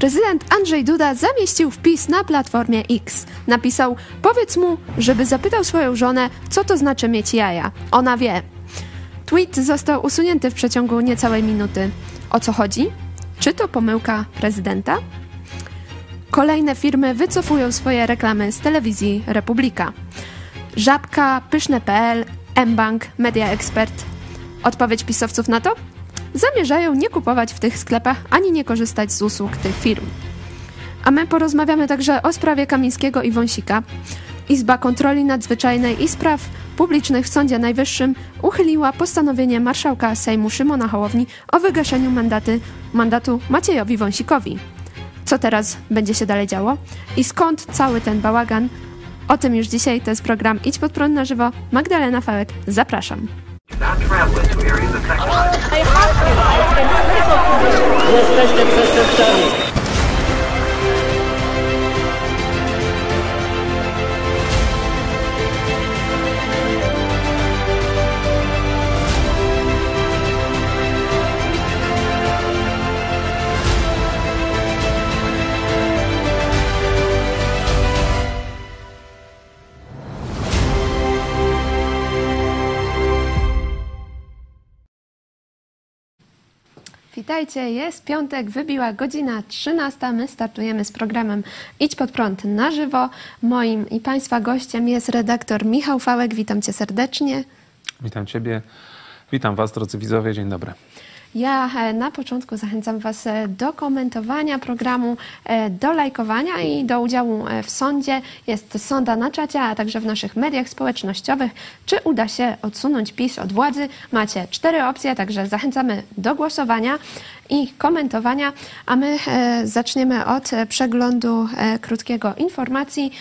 Prezydent Andrzej Duda zamieścił wpis na platformie X. Napisał: Powiedz mu, żeby zapytał swoją żonę, co to znaczy mieć jaja. Ona wie. Tweet został usunięty w przeciągu niecałej minuty. O co chodzi? Czy to pomyłka prezydenta? Kolejne firmy wycofują swoje reklamy z telewizji Republika. Żabka, Pyszne.pl, mBank, Media Expert. Odpowiedź pisowców na to? Zamierzają nie kupować w tych sklepach ani nie korzystać z usług tych firm. A my porozmawiamy także o sprawie Kamińskiego i Wąsika. Izba Kontroli Nadzwyczajnej i Spraw Publicznych w Sądzie Najwyższym uchyliła postanowienie marszałka Sejmu Szymona Hołowni o wygaszeniu mandaty, mandatu Maciejowi Wąsikowi. Co teraz będzie się dalej działo i skąd cały ten bałagan? O tym już dzisiaj to jest program Idź pod prąd na żywo. Magdalena Fałek, zapraszam. Not traveling to areas affected. I hospitalized in critical condition. Yes, system, system. Witajcie, jest piątek, wybiła godzina 13. My startujemy z programem Idź pod prąd na żywo. Moim i Państwa gościem jest redaktor Michał Fałek. Witam Cię serdecznie. Witam Ciebie, witam Was, drodzy widzowie, dzień dobry. Ja e, na początku zachęcam Was e, do komentowania programu, e, do lajkowania i do udziału w sądzie. Jest sonda na czacie, a także w naszych mediach społecznościowych. Czy uda się odsunąć PiS od władzy? Macie cztery opcje, także zachęcamy do głosowania i komentowania, a my zaczniemy od przeglądu krótkiego informacji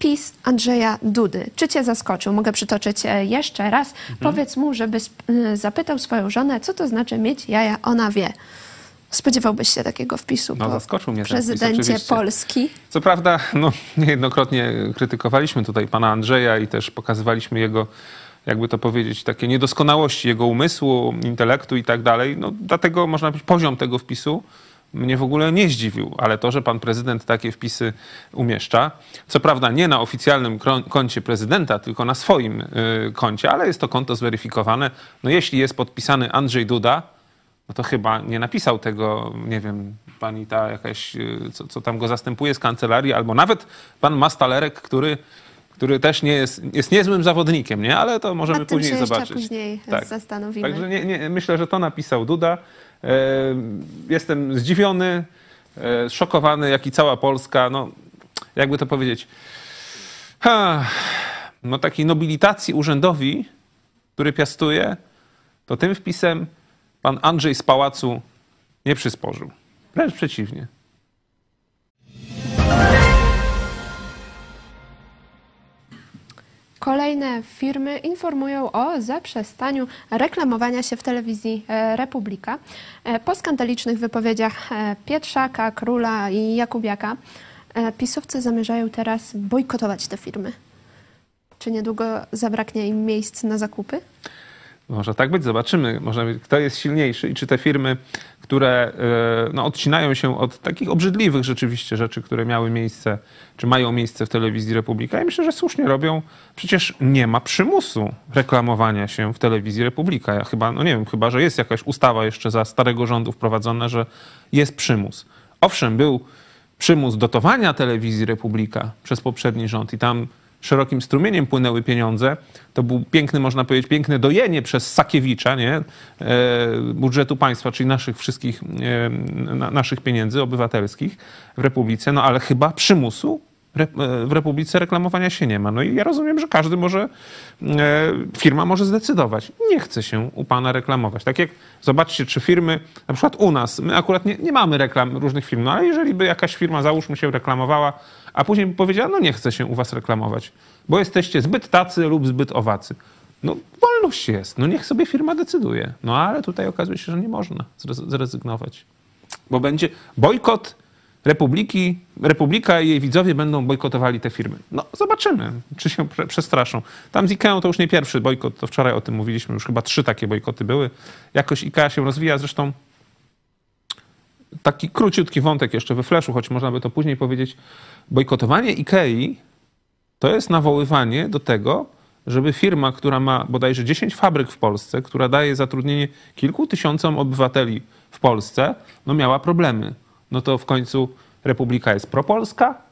wpis Andrzeja Dudy. Czy cię zaskoczył? Mogę przytoczyć e, jeszcze raz. Mhm. Powiedz mu, żeby e, zapytał swoją żonę, co to znaczy mieć jaja, ona wie. Spodziewałbyś się takiego wpisu no, zaskoczył mnie prezydencie wpis, Polski? Co prawda, no, niejednokrotnie krytykowaliśmy tutaj pana Andrzeja i też pokazywaliśmy jego, jakby to powiedzieć, takie niedoskonałości jego umysłu, intelektu i tak dalej. No, dlatego można powiedzieć, poziom tego wpisu mnie w ogóle nie zdziwił, ale to, że pan prezydent takie wpisy umieszcza, co prawda nie na oficjalnym koncie prezydenta, tylko na swoim y, koncie, ale jest to konto zweryfikowane. No jeśli jest podpisany Andrzej Duda, no to chyba nie napisał tego, nie wiem, pani ta jakaś, y, co, co tam go zastępuje z kancelarii, albo nawet pan Mastalerek, który który też nie jest, jest niezłym zawodnikiem, nie? ale to możemy później zobaczyć. później tak. zastanowimy. Także nie, nie, myślę, że to napisał Duda. E, jestem zdziwiony, e, szokowany, jak i cała Polska. No, jakby to powiedzieć, ha, no takiej nobilitacji urzędowi, który piastuje, to tym wpisem pan Andrzej z Pałacu nie przysporzył. Wręcz przeciwnie. Kolejne firmy informują o zaprzestaniu reklamowania się w telewizji e, Republika. E, po skandalicznych wypowiedziach e, Pietrzaka, Króla i Jakubiaka pisowcy zamierzają teraz bojkotować te firmy. Czy niedługo zabraknie im miejsc na zakupy? Może tak być, zobaczymy. Może kto jest silniejszy i czy te firmy, które e, no, odcinają się od takich obrzydliwych rzeczywiście rzeczy, które miały miejsce, czy mają miejsce w telewizji Republika. Ja myślę, że słusznie robią. Przecież nie ma przymusu reklamowania się w telewizji Republika. Ja chyba, no nie wiem, chyba, że jest jakaś ustawa jeszcze za starego rządu wprowadzona, że jest przymus. Owszem, był przymus dotowania telewizji Republika przez poprzedni rząd i tam szerokim strumieniem płynęły pieniądze. To był piękny, można powiedzieć, piękne dojenie przez Sakiewicza, nie? E, budżetu państwa, czyli naszych wszystkich, e, naszych pieniędzy obywatelskich w Republice, no ale chyba przymusu e, w Republice reklamowania się nie ma. No i ja rozumiem, że każdy może, firma może zdecydować. Nie chce się u pana reklamować. Tak jak zobaczcie, czy firmy, na przykład u nas, my akurat nie, nie mamy reklam różnych firm, no ale jeżeli by jakaś firma, załóżmy się, reklamowała a później powiedziała, no nie chcę się u was reklamować, bo jesteście zbyt tacy lub zbyt owacy. No wolność jest, no niech sobie firma decyduje. No ale tutaj okazuje się, że nie można zrezygnować. Bo będzie bojkot Republiki, Republika i jej widzowie będą bojkotowali te firmy. No zobaczymy, czy się przestraszą. Tam z IKEA to już nie pierwszy bojkot, to wczoraj o tym mówiliśmy, już chyba trzy takie bojkoty były. Jakoś IKEA się rozwija, zresztą taki króciutki wątek jeszcze we flashu, choć można by to później powiedzieć. Bojkotowanie Ikei to jest nawoływanie do tego, żeby firma, która ma bodajże 10 fabryk w Polsce, która daje zatrudnienie kilku tysiącom obywateli w Polsce, no miała problemy. No to w końcu Republika jest propolska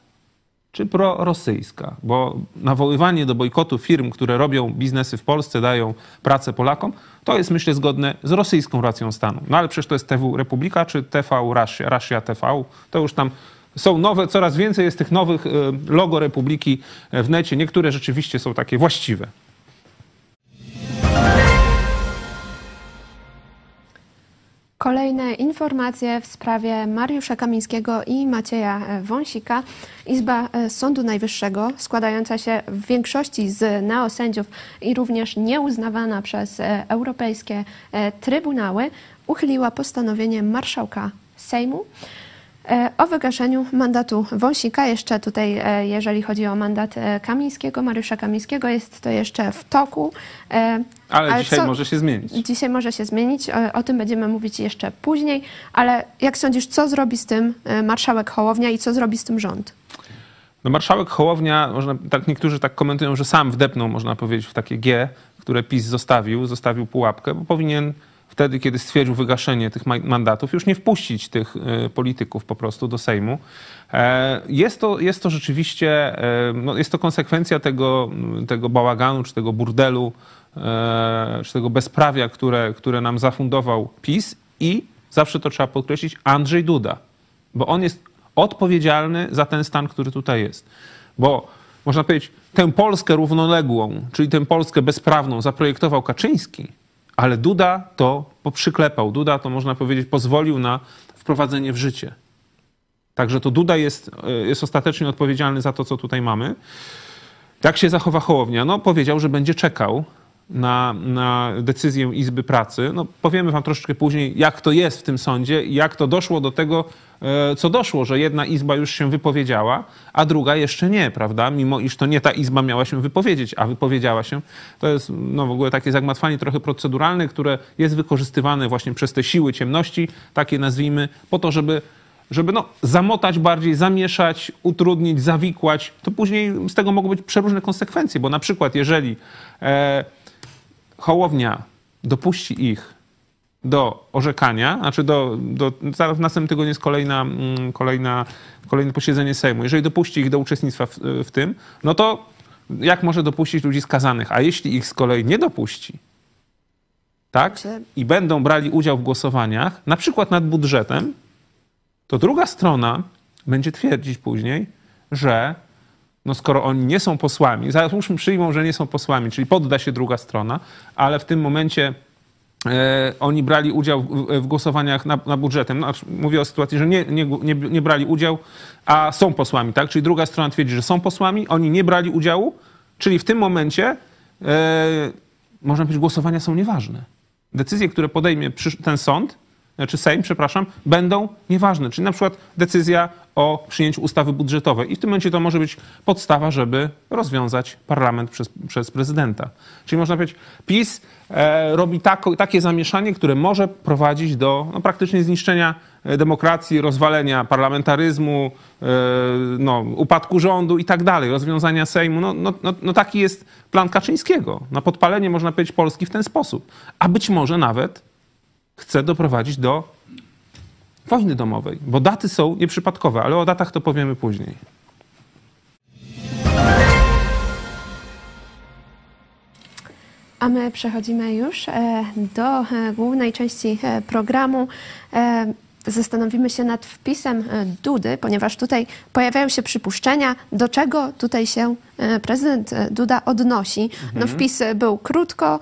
czy prorosyjska? Bo nawoływanie do bojkotu firm, które robią biznesy w Polsce, dają pracę Polakom, to jest myślę zgodne z rosyjską racją stanu. No ale przecież to jest TV Republika czy TV Russia, Russia TV, to już tam są nowe, coraz więcej jest tych nowych y, logo Republiki w necie. Niektóre rzeczywiście są takie właściwe. Kolejne informacje w sprawie Mariusza Kamińskiego i Macieja Wąsika. Izba Sądu Najwyższego, składająca się w większości z neosędziów i również nieuznawana przez europejskie trybunały, uchyliła postanowienie marszałka Sejmu E, o wygaszeniu mandatu Wąsika. Jeszcze tutaj, e, jeżeli chodzi o mandat e, Kamińskiego, Mariusza Kamińskiego, jest to jeszcze w toku. Ale, ale dzisiaj co, może się zmienić. Dzisiaj może się zmienić. O, o, tym będziemy mówić jeszcze później. Ale jak sądzisz, co zrobi z tym marszałek Hołownia i co zrobi z tym rząd? No marszałek Hołownia, można, tak niektórzy tak komentują, że sam wdepnął, można powiedzieć, w takie G, które PiS zostawił, zostawił pułapkę, bo powinien wtedy, kiedy stwierdził wygaszenie tych mandatów, już nie wpuścić tych e, polityków po prostu do Sejmu. E, jest to, jest to rzeczywiście, e, no jest to konsekwencja tego, tego bałaganu, czy tego burdelu, czy tego bezprawia, które, które nam zafundował PiS i, zawsze to trzeba podkreślić, Andrzej Duda. Bo on jest odpowiedzialny za ten stan, który tutaj jest. Bo można powiedzieć, tę Polskę równoległą, czyli tę Polskę bezprawną zaprojektował Kaczyński, ale Duda to poprzyklepał. Duda to można powiedzieć pozwolił na wprowadzenie w życie. Także to Duda jest, e, jest ostatecznie odpowiedzialny za to, co tutaj mamy. Jak się zachowa Hołownia? No powiedział, że będzie czekał na, na decyzję Izby Pracy. No, powiemy wam troszeczkę później, jak to jest w tym sądzie i jak to doszło do tego, e, co doszło, że jedna izba już się wypowiedziała, a druga jeszcze nie, prawda? Mimo iż to nie ta izba miała się wypowiedzieć, a wypowiedziała się. To jest no, w ogóle takie zagmatwanie trochę proceduralne, które jest wykorzystywane właśnie przez te siły ciemności, takie nazwijmy, po to, żeby żeby no, zamotać bardziej, zamieszać, utrudnić, zawikłać, to później z tego mogą być przeróżne konsekwencje, bo na przykład jeżeli e, Hołownia dopuści ich do orzekania, znaczy do, do, w następnym tygodniu jest kolejna, mm, kolejna, kolejne posiedzenie Sejmu. Jeżeli dopuści ich do uczestnictwa w, w tym, no to jak może dopuścić ludzi skazanych? A jeśli ich z kolei nie dopuści, tak, i będą brali udział w głosowaniach, na przykład nad budżetem, to druga strona będzie twierdzić później, że no skoro oni nie są posłami, załóżmy przyjmą, że nie są posłami, czyli podda się druga strona, ale w tym momencie e, oni brali udział w, głosowaniach na, na budżetem. No, mówię o sytuacji, że nie, nie, nie, nie, brali udziału, a są posłami, tak? Czyli druga strona twierdzi, że są posłami, oni nie brali udziału, czyli w tym momencie e, można powiedzieć, głosowania są nieważne. Decyzje, które podejmie ten sąd, czy Sejm, przepraszam, będą nieważne. Czyli na przykład decyzja o przyjęciu ustawy budżetowej. I w tym momencie to może być podstawa, żeby rozwiązać parlament przez, przez prezydenta. Czyli można powiedzieć, PiS e, robi tako, takie zamieszanie, które może prowadzić do no, praktycznie zniszczenia e, demokracji, rozwalenia parlamentaryzmu, e, no, upadku rządu i tak dalej, rozwiązania Sejmu. No, no, no, no taki jest plan Kaczyńskiego. Na podpalenie, można powiedzieć, Polski w ten sposób. A być może nawet chce doprowadzić do wojny domowej, bo daty są nieprzypadkowe, ale o datach to powiemy później. A my przechodzimy już e, do e, głównej części e, programu zastanowimy się nad wpisem e, Dudy, ponieważ tutaj pojawiają się przypuszczenia, do czego tutaj się e, prezydent e, Duda odnosi. No mhm. wpis był krótko,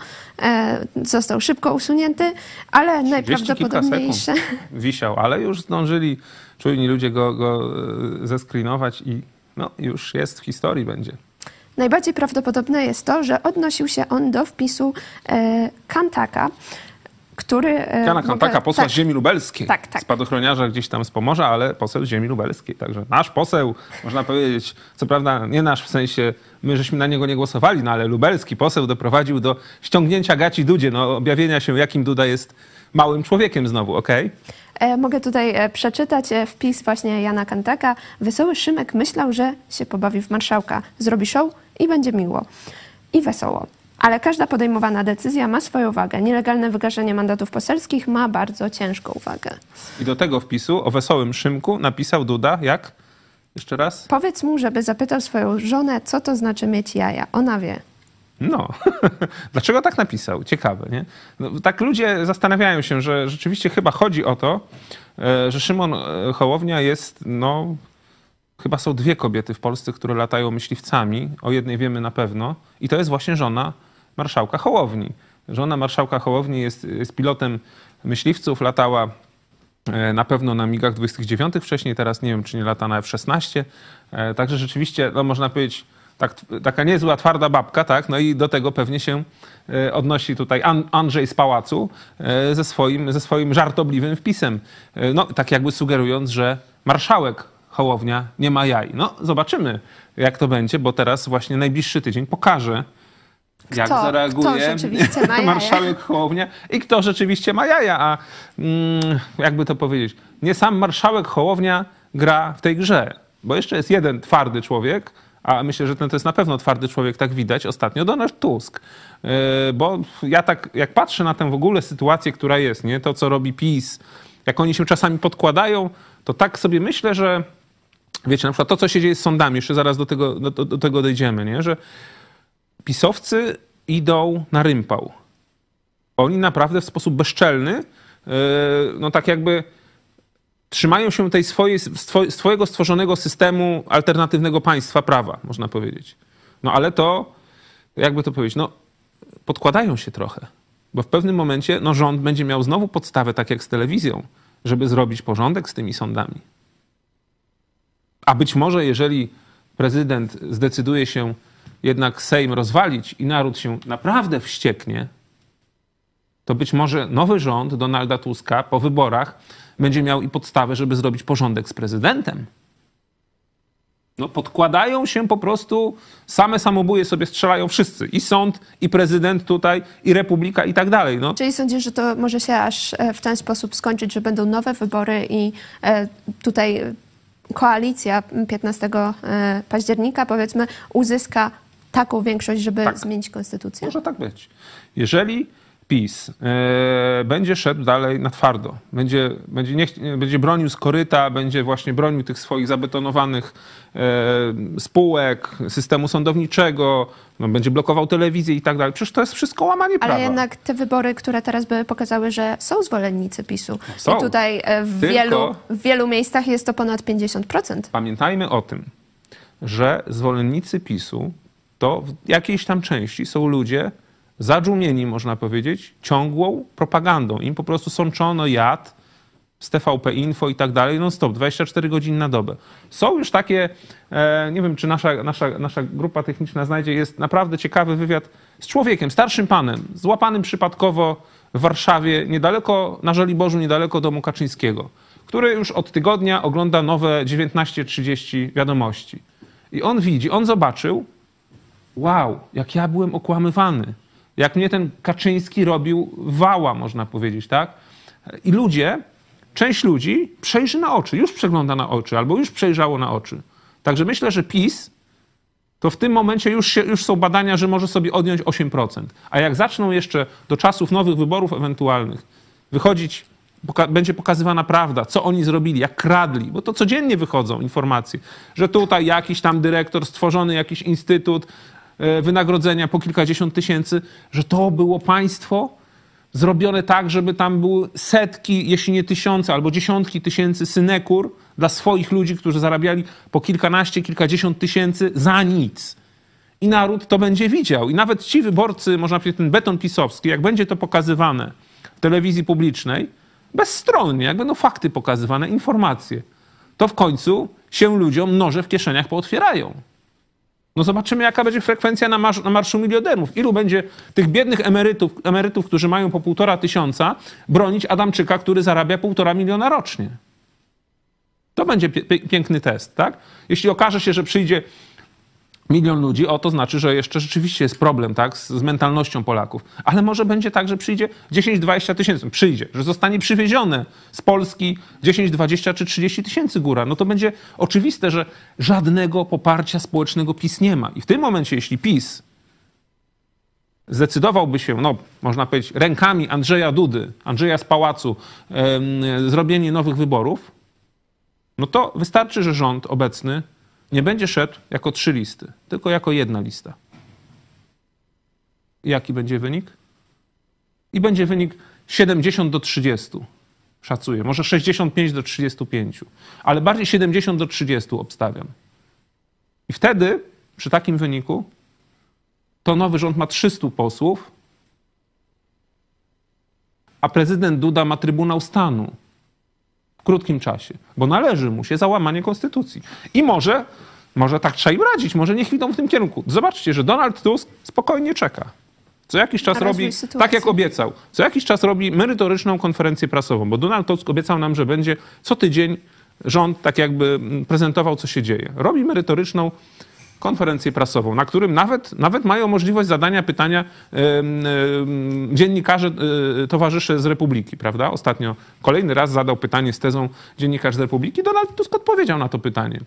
został szybko usunięty, ale najprawdopodobniejsze... Wisiał, ale już zdążyli czujni ludzie go, go zeskrinować i no, już jest w historii będzie. Najbardziej prawdopodobne jest to, że odnosił się on do wpisu Kantaka, który... E, Jana Kantaka, posła tak, z ziemi lubelskiej. Tak, tak. Spadochroniarza gdzieś tam z Pomorza, ale poseł z ziemi lubelskiej. Także nasz poseł, można powiedzieć, co prawda nie nasz w sensie, my żeśmy na niego nie głosowali, no ale lubelski poseł doprowadził do ściągnięcia gaci Dudzie, no objawienia się, jakim Duda jest małym człowiekiem znowu, okej? Okay? E, mogę tutaj e, przeczytać wpis właśnie Jana Kantaka. Wesoły Szymek myślał, że się pobawi w marszałka. Zrobi show i będzie miło. I wesoło. Ale każda podejmowana decyzja ma swoją wagę. Nielegalne wygaszenie mandatów poselskich ma bardzo ciężką wagę. I do tego wpisu o wesołym Szymku napisał Duda, jak? Jeszcze raz? Powiedz mu, żeby zapytał swoją żonę, co to znaczy mieć jaja. Ona wie. No, dlaczego tak napisał? Ciekawe, nie? No, tak ludzie zastanawiają się, że rzeczywiście chyba chodzi o to, e, że Szymon e, Hołownia jest, no, chyba są dwie kobiety w Polsce, które latają myśliwcami. O jednej wiemy na pewno. I to jest właśnie żona marszałka Hołowni. Żona marszałka Hołowni jest, jest pilotem myśliwców, latała e, na pewno na MIGach 29 wcześniej, teraz nie wiem, czy nie lata na F-16. Także rzeczywiście, no, można powiedzieć, tak, taka niezła, twarda babka, tak? No i do tego pewnie się e, odnosi tutaj Andrzej z Pałacu e, ze swoim, ze swoim żartobliwym wpisem. E, no, tak jakby sugerując, że marszałek Hołownia nie ma jaj. No, zobaczymy, jak to będzie, bo teraz właśnie najbliższy tydzień pokaże, jak kto, zareaguje kto marszałek Hołownia i kto rzeczywiście ma jaja. A mm, jakby to powiedzieć, nie sam marszałek Hołownia gra w tej grze, bo jeszcze jest jeden twardy człowiek, a myślę, że ten to jest na pewno twardy człowiek, tak widać ostatnio, Donald Tusk. E, bo ja tak, jak patrzę na tę w ogóle sytuację, która jest, nie, to co robi PiS, jak oni się czasami podkładają, to tak sobie myślę, że wiecie, na przykład to, co się dzieje z sądami, jeszcze zaraz do tego, do, do tego dojdziemy, nie, że pisowcy idą na rympał. Oni naprawdę w sposób bezczelny, e, no tak jakby trzymają się tej swojej, swojego stworzonego systemu alternatywnego państwa prawa, można powiedzieć. No ale to, jakby to powiedzieć, no podkładają się trochę. Bo w pewnym momencie no, rząd będzie miał znowu podstawę, tak jak z telewizją, żeby zrobić porządek z tymi sądami. A być może, jeżeli prezydent zdecyduje się jednak Sejm rozwalić i naród się naprawdę wścieknie, to być może nowy rząd Donalda Tuska po wyborach będzie miał i podstawę, żeby zrobić porządek z prezydentem. No, podkładają się po prostu, same samobuje sobie strzelają wszyscy. I sąd, i prezydent tutaj, i republika, i tak dalej. No. Czyli sądzisz, że to może się aż e, w ten sposób skończyć, że będą nowe wybory i e, tutaj koalicja 15 e, października, powiedzmy, uzyska taką większość, żeby tak. zmienić konstytucję? Może tak być. Jeżeli PiS e, będzie szedł dalej na twardo, będzie, będzie, nie, będzie bronił z koryta, będzie właśnie bronił tych swoich zabetonowanych e, spółek, systemu sądowniczego, no, będzie blokował telewizję i tak dalej. Przecież to jest wszystko łamanie prawa. Ale jednak te wybory, które teraz były, pokazały, że są zwolennicy PiSu. Są. I tutaj e, w, Tylko wielu, w wielu miejscach jest to ponad 50%. Pamiętajmy o tym, że zwolennicy PiSu to w jakiejś tam części są ludzie, zadżumieni, można powiedzieć, ciągłą propagandą. Im po prostu sączono jad z TVP Info i tak dalej, non stop, 24 godziny na dobę. Są już takie, e, nie wiem, czy nasza, nasza, nasza grupa techniczna znajdzie, jest naprawdę ciekawy wywiad z człowiekiem, starszym panem, złapanym przypadkowo w Warszawie, niedaleko, na Żoliborzu, niedaleko domu Kaczyńskiego, który już od tygodnia ogląda nowe 19.30 wiadomości. I on widzi, on zobaczył, wow, jak ja byłem okłamywany jak mnie ten Kaczyński robił wała, można powiedzieć, tak? I ludzie, część ludzi przejrzy na oczy, już przegląda na oczy, albo już przejrzało na oczy. Także myślę, że PiS to w tym momencie już, się, już są badania, że może sobie odjąć 8%. A jak zaczną jeszcze do czasów nowych wyborów ewentualnych wychodzić, poka będzie pokazywana prawda, co oni zrobili, jak kradli, bo to codziennie wychodzą informacje, że tutaj jakiś tam dyrektor, stworzony jakiś instytut, wynagrodzenia po kilkadziesiąt tysięcy, że to było państwo zrobione tak, żeby tam były setki, jeśli nie tysiące, albo dziesiątki tysięcy synekur dla swoich ludzi, którzy zarabiali po kilkanaście, kilkadziesiąt tysięcy za nic. I naród to będzie widział. I nawet ci wyborcy, można powiedzieć, ten beton pisowski, jak będzie to pokazywane w telewizji publicznej, bezstronnie, jak będą fakty pokazywane, informacje, to w końcu się ludziom noże w kieszeniach pootwierają. No zobaczymy, jaka będzie frekwencja na, marsz, na Marszu Milionerów. Ilu będzie tych biednych emerytów, emerytów, którzy mają po półtora tysiąca, bronić Adamczyka, który zarabia półtora miliona rocznie. To będzie piękny test, tak? Jeśli okaże się, że przyjdzie milion ludzi, o to znaczy, że jeszcze rzeczywiście jest problem tak, z, z mentalnością Polaków. Ale może będzie tak, że przyjdzie 10-20 tysięcy, przyjdzie, że zostanie przywiezione z Polski 10, 20 czy 30 tysięcy góra. No to będzie oczywiste, że żadnego poparcia społecznego PiS nie ma. I w tym momencie, jeśli PiS zdecydowałby się, no można powiedzieć, rękami Andrzeja Dudy, Andrzeja z Pałacu, zrobienie nowych wyborów, no to wystarczy, że rząd obecny nie będzie szedł jako trzy listy, tylko jako jedna lista. Jaki będzie wynik? I będzie wynik 70 do 30. Szacuję. Może 65 do 35. Ale bardziej 70 do 30 obstawiam. I wtedy, przy takim wyniku, to nowy rząd ma 300 posłów, a prezydent Duda ma Trybunał Stanu krótkim czasie, bo należy mu się załamanie konstytucji. I może, może tak trzeba im radzić, może niech idą w tym kierunku. Zobaczcie, że Donald Tusk spokojnie czeka. Co jakiś czas robi, sytuacji. tak jak obiecał, co jakiś czas robi merytoryczną konferencję prasową, bo Donald Tusk obiecał nam, że będzie co tydzień rząd tak jakby prezentował, co się dzieje. Robi merytoryczną konferencję prasową, na którym nawet, nawet mają możliwość zadania pytania dziennikarze, y, towarzysze z Republiki, prawda? Ostatnio kolejny raz zadał pytanie z tezą dziennikarz z Republiki. Donald Tusk odpowiedział na to pytanie.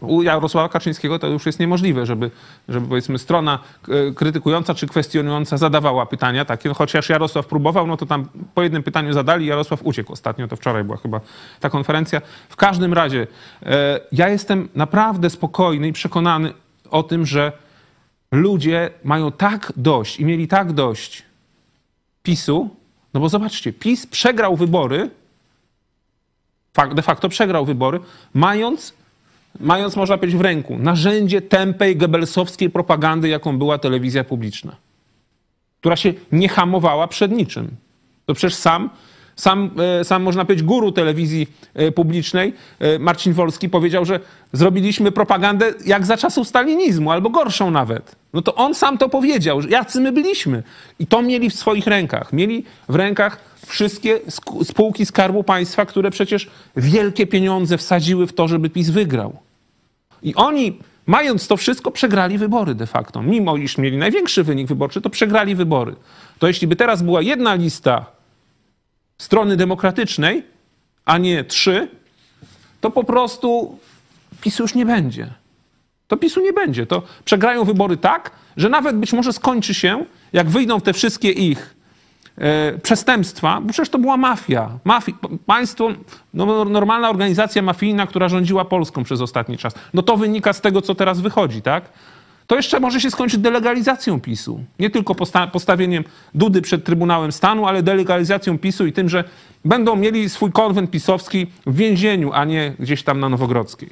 U Jarosława Kaczyńskiego to już jest niemożliwe, żeby, żeby powiedzmy strona e, krytykująca czy kwestionująca zadawała pytania takie, chociaż Jarosław próbował, no to tam po jednym pytaniu zadali, Jarosław uciekł ostatnio, to wczoraj była chyba ta konferencja. W każdym razie e, ja jestem naprawdę spokojny i przekonany o tym, że ludzie mają tak dość i mieli tak dość PiSu, no bo zobaczcie, PiS przegrał wybory, de facto przegrał wybory, mając mając, można powiedzieć, w ręku narzędzie tępej, gebelsowskiej propagandy, jaką była telewizja publiczna, która się nie hamowała przed niczym. To przecież sam, sam, e, sam można powiedzieć, guru telewizji e, publicznej, e, Marcin Wolski, powiedział, że zrobiliśmy propagandę jak za czasów stalinizmu, albo gorszą nawet. No to on sam to powiedział, że jacy my byliśmy. I to mieli w swoich rękach. Mieli w rękach wszystkie spółki Skarbu Państwa, które przecież wielkie pieniądze wsadziły w to, żeby PiS wygrał. I oni, mając to wszystko, przegrali wybory de facto. Mimo iż mieli największy wynik wyborczy, to przegrali wybory. To jeśli by teraz była jedna lista strony demokratycznej, a nie trzy, to po prostu PiSu już nie będzie. To PiSu nie będzie. To przegrają wybory tak, że nawet być może skończy się, jak wyjdą te wszystkie ich przestępstwa, bo przecież to była mafia. Mafi państwo, no, normalna organizacja mafijna, która rządziła Polską przez ostatni czas. No to wynika z tego, co teraz wychodzi, tak? To jeszcze może się skończyć delegalizacją PiSu. Nie tylko posta postawieniem Dudy przed Trybunałem Stanu, ale delegalizacją PiSu i tym, że będą mieli swój konwent pisowski w więzieniu, a nie gdzieś tam na Nowogrodzkiej.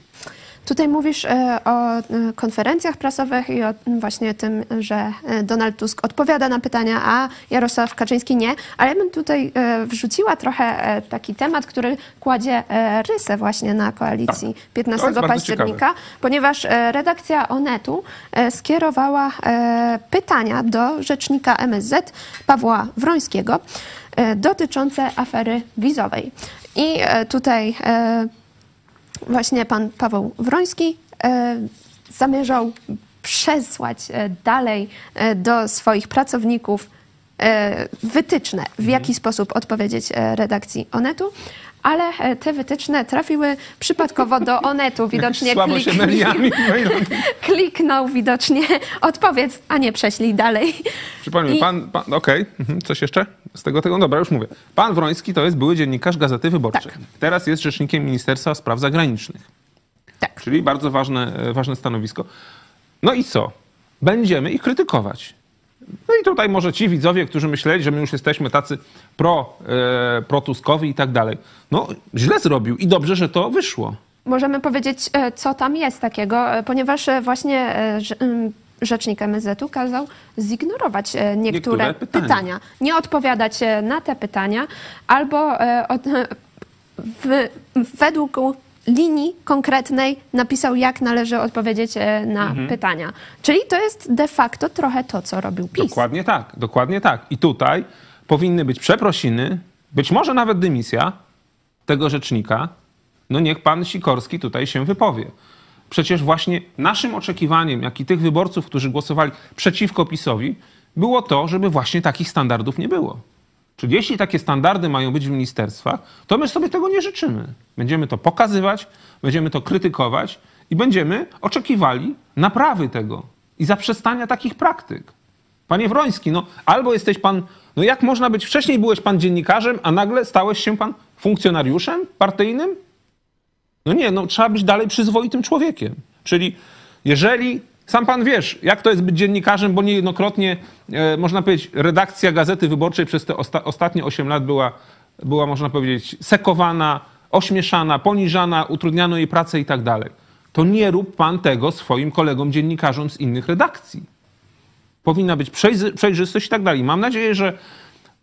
Tutaj mówisz e, o e, konferencjach prasowych i o właśnie tym, że e, Donald Tusk odpowiada na pytania, a Jarosław Kaczyński nie. Ale ja bym tutaj wrzuciła trochę taki temat, który kładzie rysę właśnie na koalicji 15 tak. października, ponieważ redakcja Onetu skierowała pytania do rzecznika MSZ Pawła Wrońskiego dotyczące afery wizowej. I tutaj właśnie pan Paweł Wroński e, zamierzał przesłać e, dalej e, do swoich pracowników wytyczne, w mhm. jaki sposób odpowiedzieć redakcji Onetu, ale te wytyczne trafiły przypadkowo do Onetu. Widocznie Słabo mailami. kliknął widocznie odpowiedz, a nie prześlij dalej. Przypomnij, I... pan, pan okej, okay. Mhm. coś jeszcze? Z tego, tego, dobra, już mówię. Pan Wroński to jest były dziennikarz Gazety Wyborczej. Tak. Teraz jest rzecznikiem Ministerstwa Spraw Zagranicznych. Tak. Czyli bardzo ważne, e, ważne stanowisko. No i co? Będziemy ich krytykować. No i tutaj może ci widzowie, którzy myśleli, że my już jesteśmy tacy pro, e, pro-Tuskowi i tak dalej. No źle zrobił i dobrze, że to wyszło. Możemy powiedzieć, e, co tam jest takiego, właśnie właśnie rzecznik MSZ-u kazał zignorować niektóre, niektóre pytania. pytania. nie odpowiadać na te pytania, albo od, w, według linii konkretnej napisał, jak należy odpowiedzieć na mhm. pytania. Czyli to jest de facto trochę to, co robił PiS. Dokładnie tak, dokładnie tak. I tutaj powinny być przeprosiny, być może nawet dymisja tego rzecznika. No niech pan Sikorski tutaj się wypowie. przecież właśnie naszym oczekiwaniem, jak i tych wyborców, którzy głosowali przeciwko PiSowi, było to, żeby właśnie takich standardów nie było. Czyli jeśli takie standardy mają być w ministerstwach, to my sobie tego nie życzymy. Będziemy to pokazywać, będziemy to krytykować i będziemy oczekiwali naprawy tego i zaprzestania takich praktyk. Panie Wroński, no albo jesteś pan, no jak można być, wcześniej byłeś pan dziennikarzem, a nagle stałeś się pan funkcjonariuszem partyjnym? No nie, no trzeba być dalej przyzwoitym człowiekiem. Czyli jeżeli sam pan wiesz, jak to jest być dziennikarzem, bo niejednokrotnie, e, można powiedzieć, redakcja Gazety Wyborczej przez te osta ostatnie 8 lat była, była, można powiedzieć, sekowana, ośmieszana, poniżana, utrudniano jej pracę i tak dalej. To nie rób pan tego swoim kolegom dziennikarzom z innych redakcji. Powinna być przejrzystość i tak dalej. Mam nadzieję, że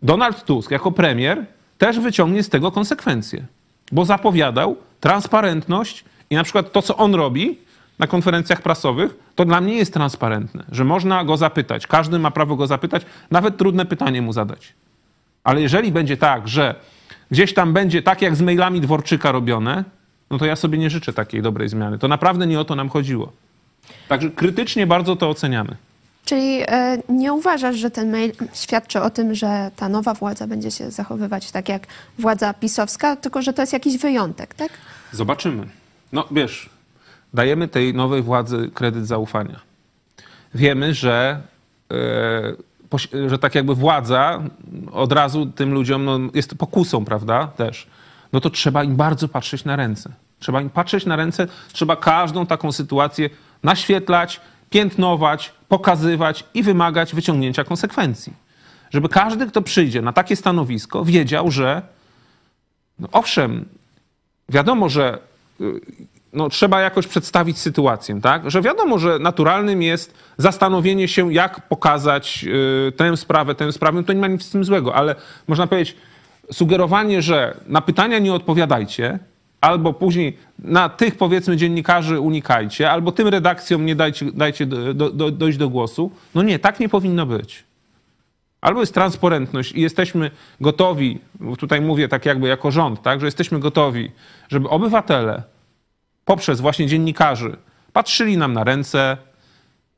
Donald Tusk jako premier też wyciągnie z tego konsekwencje, bo zapowiadał transparentność i na przykład to, co on robi, na konferencjach prasowych, to dla mnie jest transparentne, że można go zapytać. Każdy ma prawo go zapytać, nawet trudne pytanie mu zadać. Ale jeżeli będzie tak, że gdzieś tam będzie tak jak z mailami Dworczyka robione, no to ja sobie nie życzę takiej dobrej zmiany. To naprawdę nie o to nam chodziło. Także krytycznie bardzo to oceniamy. Czyli e, nie uważasz, że ten mail świadczy o tym, że ta nowa władza będzie się zachowywać tak jak władza pisowska, tylko że to jest jakiś wyjątek, tak? Zobaczymy. No wiesz, dajemy tej nowej władzy kredyt zaufania. Wiemy, że, e, że tak jakby władza od razu tym ludziom no, jest pokusą, prawda, też. No to trzeba im bardzo patrzeć na ręce. Trzeba im patrzeć na ręce, trzeba każdą taką sytuację naświetlać, piętnować, pokazywać i wymagać wyciągnięcia konsekwencji. Żeby każdy, kto przyjdzie na takie stanowisko, wiedział, że no owszem, wiadomo, że y, no, trzeba jakoś przedstawić sytuację, tak? Że wiadomo, że naturalnym jest zastanowienie się, jak pokazać y, tę sprawę, tę sprawę, to nie ma nic z tym złego, ale można powiedzieć, sugerowanie, że na pytania nie odpowiadajcie, albo później na tych powiedzmy dziennikarzy unikajcie, albo tym redakcjom nie dajcie, dajcie do, do, dojść do głosu. No nie, tak nie powinno być. Albo jest transparentność i jesteśmy gotowi, tutaj mówię tak jakby jako rząd, tak, że jesteśmy gotowi, żeby obywatele poprzez właśnie dziennikarzy. Patrzyli nam na ręce,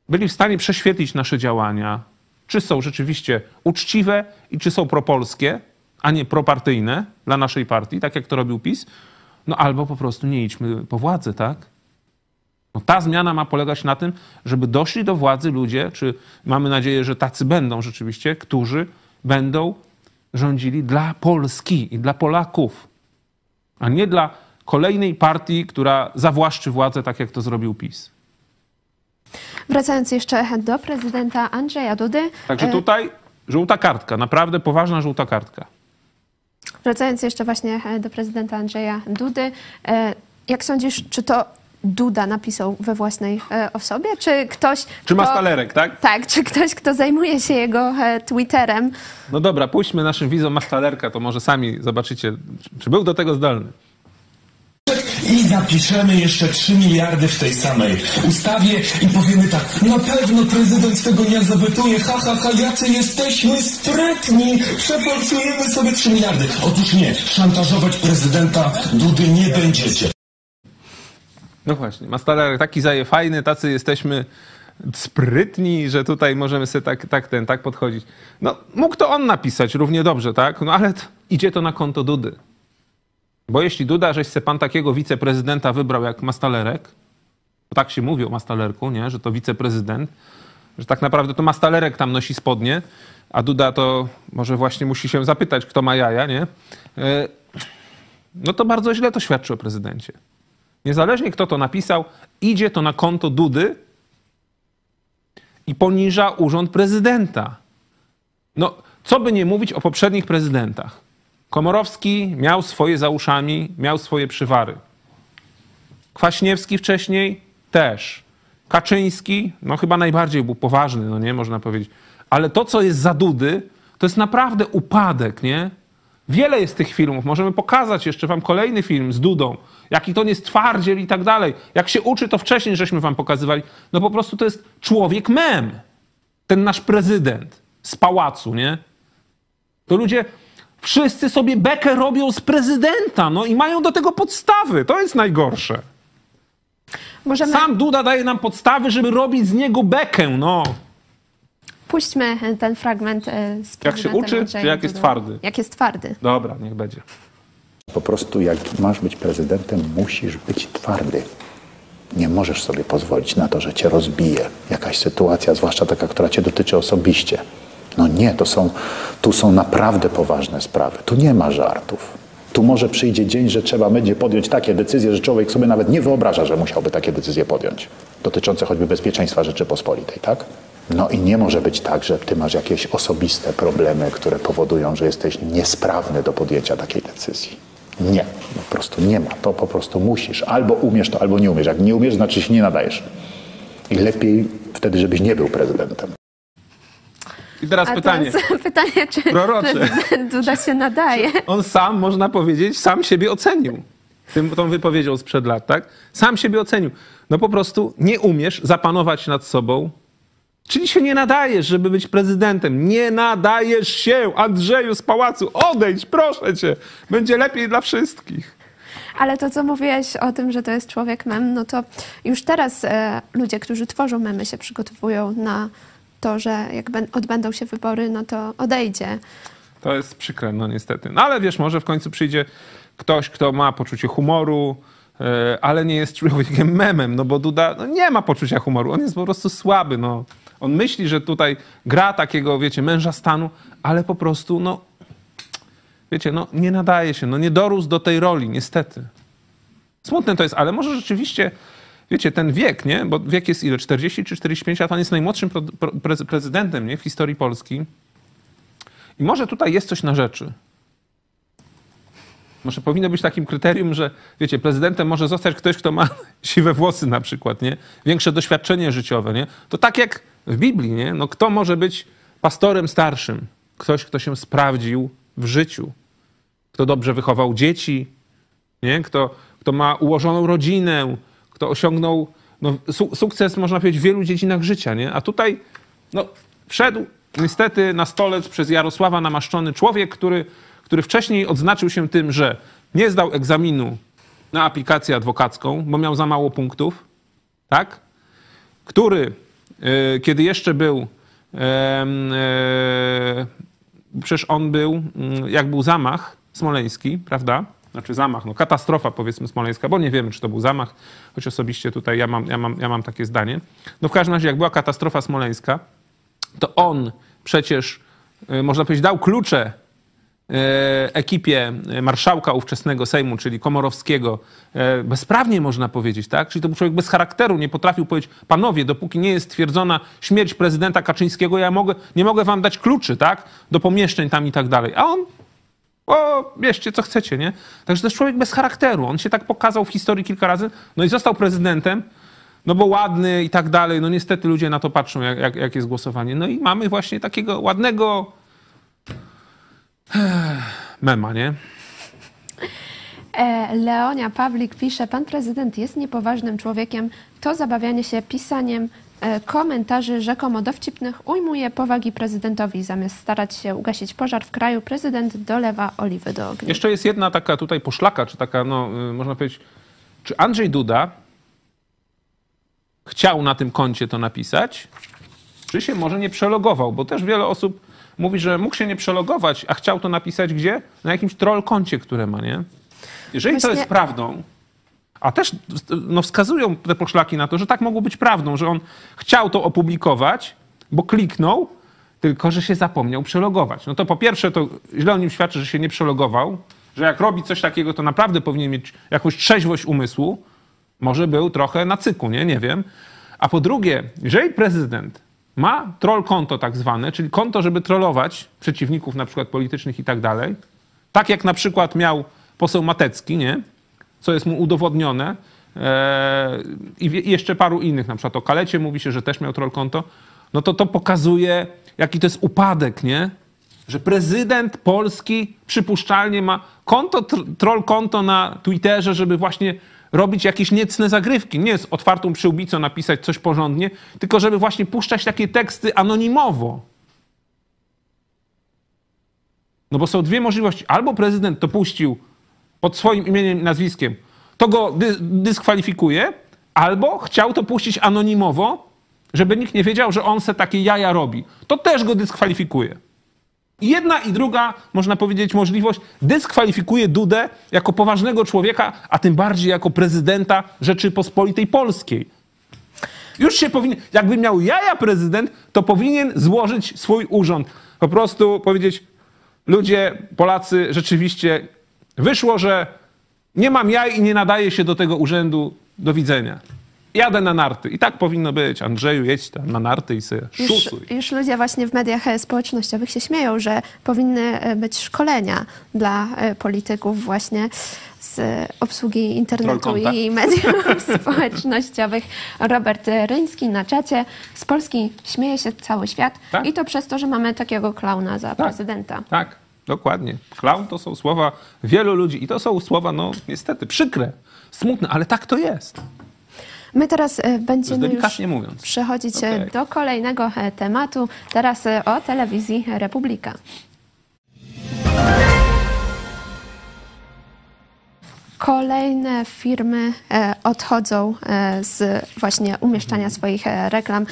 byli w stanie prześwietlić nasze działania, czy są rzeczywiście uczciwe i czy są propolskie, a nie propartyjne dla naszej partii, tak jak to robił PiS, no albo po prostu nie idźmy po władzę, tak? No ta zmiana ma polegać na tym, żeby doszli do władzy ludzie, czy mamy nadzieję, że tacy będą rzeczywiście, którzy będą rządzili dla Polski i dla Polaków, a nie dla kolejnej partii, która zawłaszczy władzę, tak jak to zrobił PiS. Wracając jeszcze do prezydenta Andrzeja Dudy. Także e, tutaj żółta kartka, naprawdę poważna żółta kartka. Wracając jeszcze właśnie e, do prezydenta Andrzeja Dudy, e, jak sądzisz, czy to Duda napisał we własnej osobie, czy ktoś... Czy ma stalerek, tak? Tak, czy ktoś, kto zajmuje się jego Twitterem. No dobra, puśćmy naszym widzom mastalerka, to może sami zobaczycie, czy był do tego zdolny i zapiszemy jeszcze 3 miliardy w tej samej ustawie i powiemy tak, na pewno prezydent tego nie zawetuje, ha, ha, ha, jacy jesteśmy sprytni, przeforsujemy sobie 3 miliardy. Otóż nie, szantażować prezydenta Dudy nie będziecie. No właśnie, Mastaler taki zaje fajny, tacy jesteśmy sprytni, że tutaj możemy sobie tak, tak, ten, tak podchodzić. No, mógł to on napisać równie dobrze, tak? No ale idzie to na konto Dudy. Bo jeśli Duda, żeś se pan takiego wiceprezydenta wybrał jak Mastalerek, bo tak się mówi o Mastalerku, nie? że to wiceprezydent, że tak naprawdę to Mastalerek tam nosi spodnie, a Duda to może właśnie musi się zapytać, kto ma jaja, nie? E, no to bardzo źle to świadczy o prezydencie. Niezależnie kto to napisał, idzie to na konto Dudy i poniża urząd prezydenta. No, co by nie mówić o poprzednich prezydentach. Komorowski miał swoje za uszami, miał swoje przywary. Kwaśniewski wcześniej też. Kaczyński, no chyba najbardziej był poważny, no nie, można powiedzieć. Ale to, co jest za Dudy, to jest naprawdę upadek, nie? Wiele jest tych filmów. Możemy pokazać jeszcze wam kolejny film z Dudą. Jaki to jest twardziel i tak dalej. Jak się uczy, to wcześniej żeśmy wam pokazywali. No po prostu to jest człowiek mem. Ten nasz prezydent z pałacu, nie? To ludzie Wszyscy sobie bekę robią z prezydenta, no i mają do tego podstawy. To jest najgorsze. Możemy... Sam Duda daje nam podstawy, żeby robić z niego bekę, no. Puśćmy ten fragment e, z Jak się uczy, Andrzejem czy jak jest twardy? Jak jest twardy. Dobra, niech będzie. Po prostu jak masz być prezydentem, musisz być twardy. Nie możesz sobie pozwolić na to, że cię rozbije jakaś sytuacja, zwłaszcza taka, która cię dotyczy osobiście. No nie, to są, tu są naprawdę poważne sprawy. Tu nie ma żartów. Tu może przyjdzie dzień, że trzeba będzie podjąć takie decyzje, że człowiek sobie nawet nie wyobraża, że musiałby takie decyzje podjąć. Dotyczące choćby bezpieczeństwa Rzeczypospolitej, tak? No i nie może być tak, że ty masz jakieś osobiste problemy, które powodują, że jesteś niesprawny do podjęcia takiej decyzji. Nie, po prostu nie ma. To po prostu musisz. Albo umiesz to, albo nie umiesz. Jak nie umiesz, znaczy się nie nadajesz. I lepiej wtedy, żebyś nie był prezydentem. I teraz A pytanie. teraz pytanie, czy Prorocze. Duda się nadaje? On sam, można powiedzieć, sam siebie ocenił. Tym, tą wypowiedzią sprzed lat, tak? Sam siebie ocenił. No po prostu nie umiesz zapanować nad sobą, czyli się nie nadajesz, żeby być prezydentem. Nie nadajesz się, Andrzeju z pałacu. Odejdź, proszę cię. Będzie lepiej dla wszystkich. Ale to, co mówiłeś o tym, że to jest człowiek mem, no to już teraz e, ludzie, którzy tworzą memy, się przygotowują na to, że jak odbędą się wybory, no to odejdzie. To jest przykre, no niestety. No ale wiesz, może w końcu przyjdzie ktoś, kto ma poczucie humoru, e, ale nie jest człowiekiem memem, no bo Duda no nie ma poczucia humoru, on jest po prostu słaby, no. On myśli, że tutaj gra takiego, wiecie, męża stanu, ale po prostu, no, wiecie, no nie nadaje się, no nie dorósł do tej roli, niestety. Smutne to jest, ale może rzeczywiście, wiecie, ten wiek, nie? Bo wiek jest ile? 40 czy 45 lat? On jest najmłodszym prezydentem, nie? W historii Polski. I może tutaj jest coś na rzeczy. Może powinno być takim kryterium, że wiecie, prezydentem może zostać ktoś, kto ma siwe włosy na przykład, nie? Większe doświadczenie życiowe, nie? To tak jak w Biblii, nie? No kto może być pastorem starszym? Ktoś, kto się sprawdził w życiu. Kto dobrze wychował dzieci, nie? Kto, kto ma ułożoną rodzinę, kto osiągnął no, su sukces, można powiedzieć, w wielu dziedzinach życia, nie? A tutaj no, wszedł niestety na stolec przez Jarosława namaszczony człowiek, który, który wcześniej odznaczył się tym, że nie zdał egzaminu na aplikację adwokacką, bo miał za mało punktów, tak? Który, e, kiedy jeszcze był, em, e, przecież on był, mm, jak był zamach smoleński, prawda? Znaczy zamach, no katastrofa powiedzmy smoleńska, bo nie wiemy, czy to był zamach, choć osobiście tutaj ja mam, ja mam, ja mam takie zdanie. No w każdym razie, jak była katastrofa smoleńska, to on przecież, e, można powiedzieć, dał klucze e, ekipie marszałka ówczesnego Sejmu, czyli Komorowskiego, bezprawnie można powiedzieć, tak? Czyli to był człowiek bez charakteru, nie potrafił powiedzieć, panowie, dopóki nie jest stwierdzona śmierć prezydenta Kaczyńskiego, ja mogę, nie mogę wam dać kluczy, tak? Do pomieszczeń tam i tak dalej. A on o, bierzcie co chcecie, nie? Także to jest człowiek bez charakteru. On się tak pokazał w historii kilka razy, no i został prezydentem, no bo ładny i tak dalej. No niestety ludzie na to patrzą, jak, jak, jak jest głosowanie. No i mamy właśnie takiego ładnego mema, nie? E, Leonia Pawlik pisze, pan prezydent jest niepoważnym człowiekiem, to zabawianie się pisaniem komentarzy rzekomo dowcipnych ujmuje powagi prezydentowi. Zamiast starać się ugasić pożar w kraju, prezydent dolewa oliwy do ognia. Jeszcze jest jedna taka tutaj poszlaka, czy taka, no, y, można powiedzieć, czy Andrzej Duda chciał na tym koncie to napisać, czy się może nie przelogował, bo też wiele osób mówi, że mógł się nie przelogować, a chciał to napisać gdzie? Na jakimś troll koncie, które ma, nie? Jeżeli to jest prawdą, a też no, wskazują te poszlaki na to, że tak mogło być prawdą, że on chciał to opublikować, bo kliknął, tylko że się zapomniał przelogować. No to po pierwsze, to źle o nim świadczy, że się nie przelogował, że jak robi coś takiego, to naprawdę powinien mieć jakąś trzeźwość umysłu. Może był trochę na cyku, nie? Nie wiem. A po drugie, jeżeli prezydent ma troll konto tak zwane, czyli konto, żeby trollować przeciwników na przykład politycznych i tak dalej, tak jak na przykład miał poseł Matecki, nie? Co jest mu udowodnione, e, i jeszcze paru innych, na przykład o Kalecie mówi się, że też miał troll konto, no to to pokazuje, jaki to jest upadek, nie? Że prezydent Polski przypuszczalnie ma konto, tr- troll konto na Twitterze, żeby właśnie robić jakieś niecne zagrywki. Nie z otwartą przyłbicą napisać coś porządnie, tylko żeby właśnie puszczać takie teksty anonimowo. No bo są dwie możliwości. Albo prezydent to puścił pod swoim imieniem i nazwiskiem, to go dy- dyskwalifikuje, albo chciał to puścić anonimowo, żeby nikt nie wiedział, że on se takie jaja robi. To też go dyskwalifikuje. Jedna i druga, można powiedzieć, możliwość dyskwalifikuje Dudę jako poważnego człowieka, a tym bardziej jako prezydenta Rzeczypospolitej Polskiej. Już się powinien, jakby miał jaja prezydent, to powinien złożyć swój urząd. Po prostu powiedzieć, ludzie, Polacy, rzeczywiście wyszło, że nie mam jaj i nie nadaje się do tego urzędu. Do widzenia. Jadę na narty. I tak powinno być. Andrzeju, jedź tam na narty i sobie Już, szusuj. już ludzie właśnie w mediach e, społecznościowych się śmieją, że powinny e, być szkolenia dla e, polityków właśnie z obsługi internetu Trollkonta. i mediów społecznościowych. Robert Ryński na czacie. Z Polski śmieje się cały świat Tak. i to przez to, że mamy takiego klauna za prezydenta. Tak, dokładnie. Klaun to są słowa wielu ludzi i to są słowa, no niestety, przykre, smutne, ale tak to jest. My teraz e, będziemy już mówiąc. przechodzić e, Okej. do kolejnego e, tematu. Teraz o telewizji Republika. Kolejne firmy e, odchodzą e, z właśnie umieszczania swoich e, reklam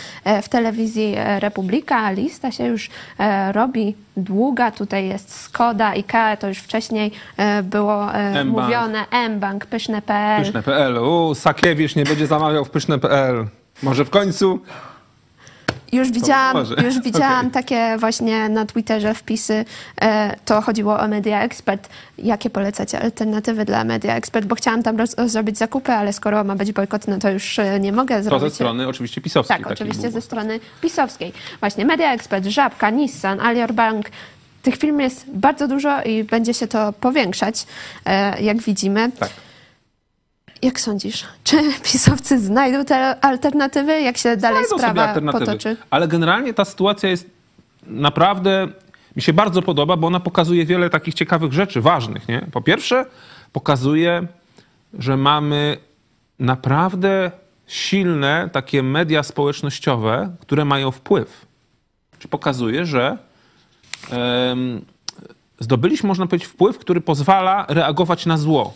w telewizji Republika. Lista się już robi długa. Tutaj jest Skoda, IKEA, to już wcześniej było M-Bank. mówione. M-Bank, Pyszne.pl. Pyszne.pl. U, Sakiewicz nie będzie zamawiał w pyszne.pl. Może w końcu? Już widziałam, już widziałam Okej. takie właśnie na Twitterze wpisy. E, to chodziło o Media Expert. Jakie polecacie alternatywy dla Media Expert? Bo chciałam tam zrobić zakupy, ale skoro ma być bojkot, no to już e, nie mogę To zrobić. ze strony oczywiście pisowskiej. Tak, takiej oczywiście był ze strony pisowskiej. Właśnie Media Expert, Żabka, Nissan, Alior Bank. Tych firm jest bardzo dużo i będzie się to powiększać, e, jak widzimy. Tak. Jak sądzisz, czy pisowcy znajdą te alternatywy, jak się dalej Znajdą sobie sprawa alternatywy. potoczy? Ale generalnie ta sytuacja jest naprawdę, mi się bardzo podoba, bo ona pokazuje wiele takich ciekawych rzeczy, ważnych. Nie? Po pierwsze, pokazuje, że mamy naprawdę silne takie media społecznościowe, które mają wpływ. Czyli pokazuje, że zdobyliśmy, można powiedzieć, wpływ, który pozwala reagować na zło.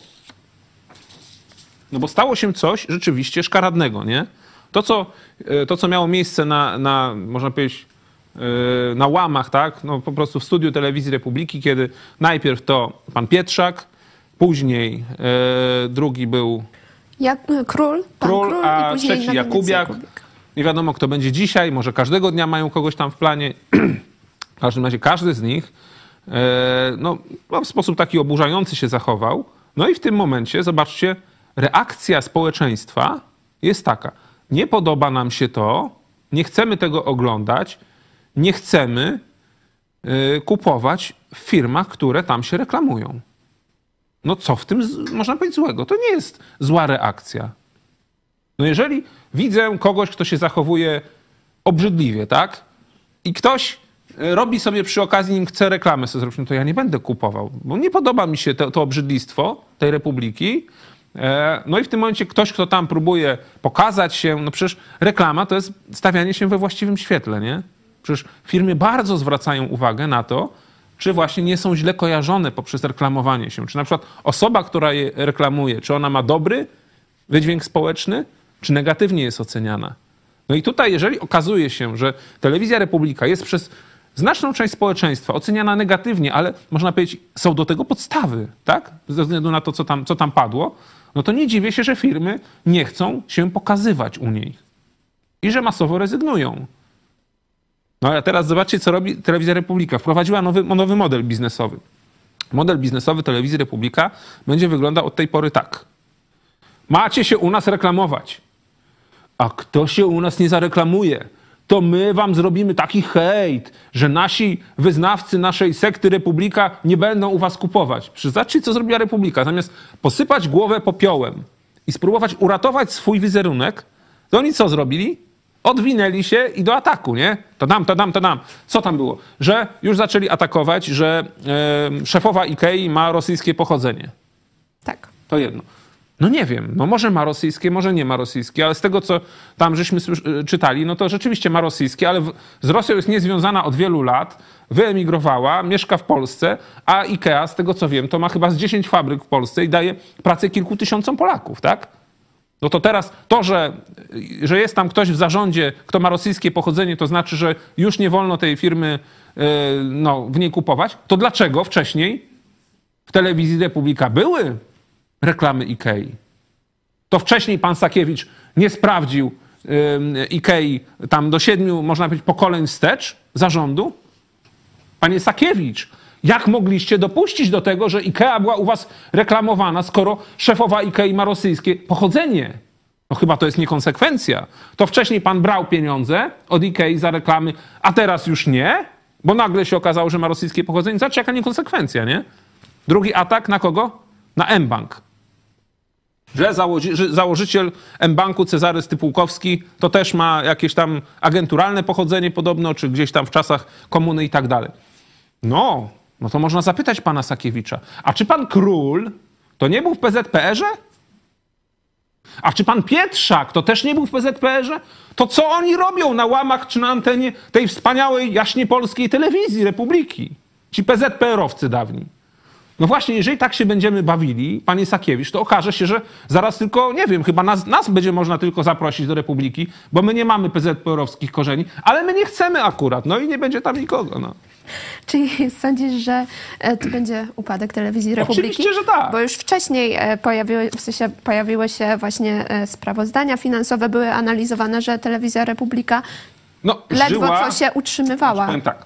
No bo stało się coś rzeczywiście szkaradnego, nie? To, co, e, to, co miało miejsce na, na można powiedzieć, e, na łamach, tak? No po prostu w studiu telewizji Republiki, kiedy najpierw to pan Pietrzak, później e, drugi był Jak, król, pan Król, król a trzeci Jakubiak. Nie wiadomo, kto będzie dzisiaj, może każdego dnia mają kogoś tam w planie. W każdym razie każdy z nich no, no, w sposób taki oburzający się zachował. No i w tym momencie, zobaczcie, reakcja społeczeństwa jest taka. Nie podoba nam się to, nie chcemy tego oglądać, nie chcemy e, kupować w firmach, które tam się reklamują. No co w tym można powiedzieć złego? To nie jest zła reakcja. No jeżeli widzę kogoś, kto się zachowuje obrzydliwie, tak? I ktoś e, robi sobie przy okazji, nim chce reklamę sobie zrobić, no to ja nie będę kupował, bo nie podoba mi się to, to obrzydlistwo tej republiki. E, No i w tym momencie ktoś, kto tam próbuje pokazać się, no przecież reklama to jest stawianie się we właściwym świetle, nie? Przecież firmy bardzo zwracają uwagę na to, czy właśnie nie są źle kojarzone poprzez reklamowanie się. Czy na przykład osoba, która je reklamuje, czy ona ma dobry wydźwięk społeczny, czy negatywnie jest oceniana. No i tutaj, jeżeli okazuje się, że telewizja Republika jest przez znaczną część społeczeństwa oceniana negatywnie, ale można powiedzieć, są do tego podstawy, tak? Ze względu na to, co tam, co tam padło, no to nie dziwię się, że firmy nie chcą się pokazywać u niej i że masowo rezygnują. No a teraz zobaczcie, co robi Telewizja Republika. Wprowadziła nowy, nowy model biznesowy. Model biznesowy Telewizji Republika będzie wyglądał od tej pory tak. Macie się u nas reklamować. A kto się u nas nie zareklamuje, to my wam zrobimy taki hejt, że nasi wyznawcy naszej sekty Republika nie będą u was kupować. Przecież Zobaczcie, co zrobiła Republika. Zamiast posypać głowę popiołem i spróbować uratować swój wizerunek, to oni co zrobili? Odwinęli się i do ataku, nie? To dam, to dam, to dam. Co tam było? Że już zaczęli atakować, że e, szefowa Ikei ma rosyjskie pochodzenie. Tak. To jedno. No nie wiem, no może ma rosyjskie, może nie ma rosyjskie, ale z tego, co tam żeśmy słysz- czytali, no to rzeczywiście ma rosyjskie, ale z Rosją jest niezwiązana od wielu lat, wyemigrowała, mieszka w Polsce, a IKEA, z tego co wiem, to ma chyba z 10 fabryk w Polsce i daje pracę kilku tysiącom Polaków, tak? No to teraz to, że, że jest tam ktoś w zarządzie, kto ma rosyjskie pochodzenie, to znaczy, że już nie wolno tej firmy yy, no, w niej kupować. To dlaczego wcześniej w telewizji Republika były reklamy Ikei? To wcześniej pan Sakiewicz nie sprawdził Ikei tam do siedmiu, można powiedzieć, pokoleń wstecz zarządu? Panie Sakiewicz, jak mogliście dopuścić do tego, że IKEA była u was reklamowana, skoro szefowa IKEA ma rosyjskie pochodzenie? No chyba to jest niekonsekwencja. To wcześniej pan brał pieniądze od IKEA za reklamy, a teraz już nie, bo nagle się okazało, że ma rosyjskie pochodzenie. Zobaczcie, jaka niekonsekwencja, nie? Drugi atak na kogo? Na M-Bank. Że założy, że założyciel M-Banku Cezary Stypułkowski to też ma jakieś tam agenturalne pochodzenie podobno, czy gdzieś tam w czasach komuny i tak dalej. No, no to można zapytać pana Sakiewicza. A czy pan Król to nie był w PZPR-ze? A czy pan Pietrzak to też nie był w PZPR-ze? To co oni robią na łamach czy na antenie tej wspaniałej, jaśnie polskiej telewizji Republiki? Ci PZPR-owcy dawni. No właśnie, jeżeli tak się będziemy bawili, panie Sakiewicz, to okaże się, że zaraz tylko, nie wiem, chyba nas, nas będzie można tylko zaprosić do Republiki, bo my nie mamy PZPR-owskich korzeni, ale my nie chcemy akurat, no i nie będzie tam nikogo, no. Czyli sądzisz, że e, to będzie upadek telewizji Republiki? Oczywiście, że tak. Bo już wcześniej e, pojawiły, w sensie pojawiły się właśnie e, sprawozdania finansowe, były analizowane, że telewizja Republika No, ledwo żyła, co się utrzymywała. powiem tak,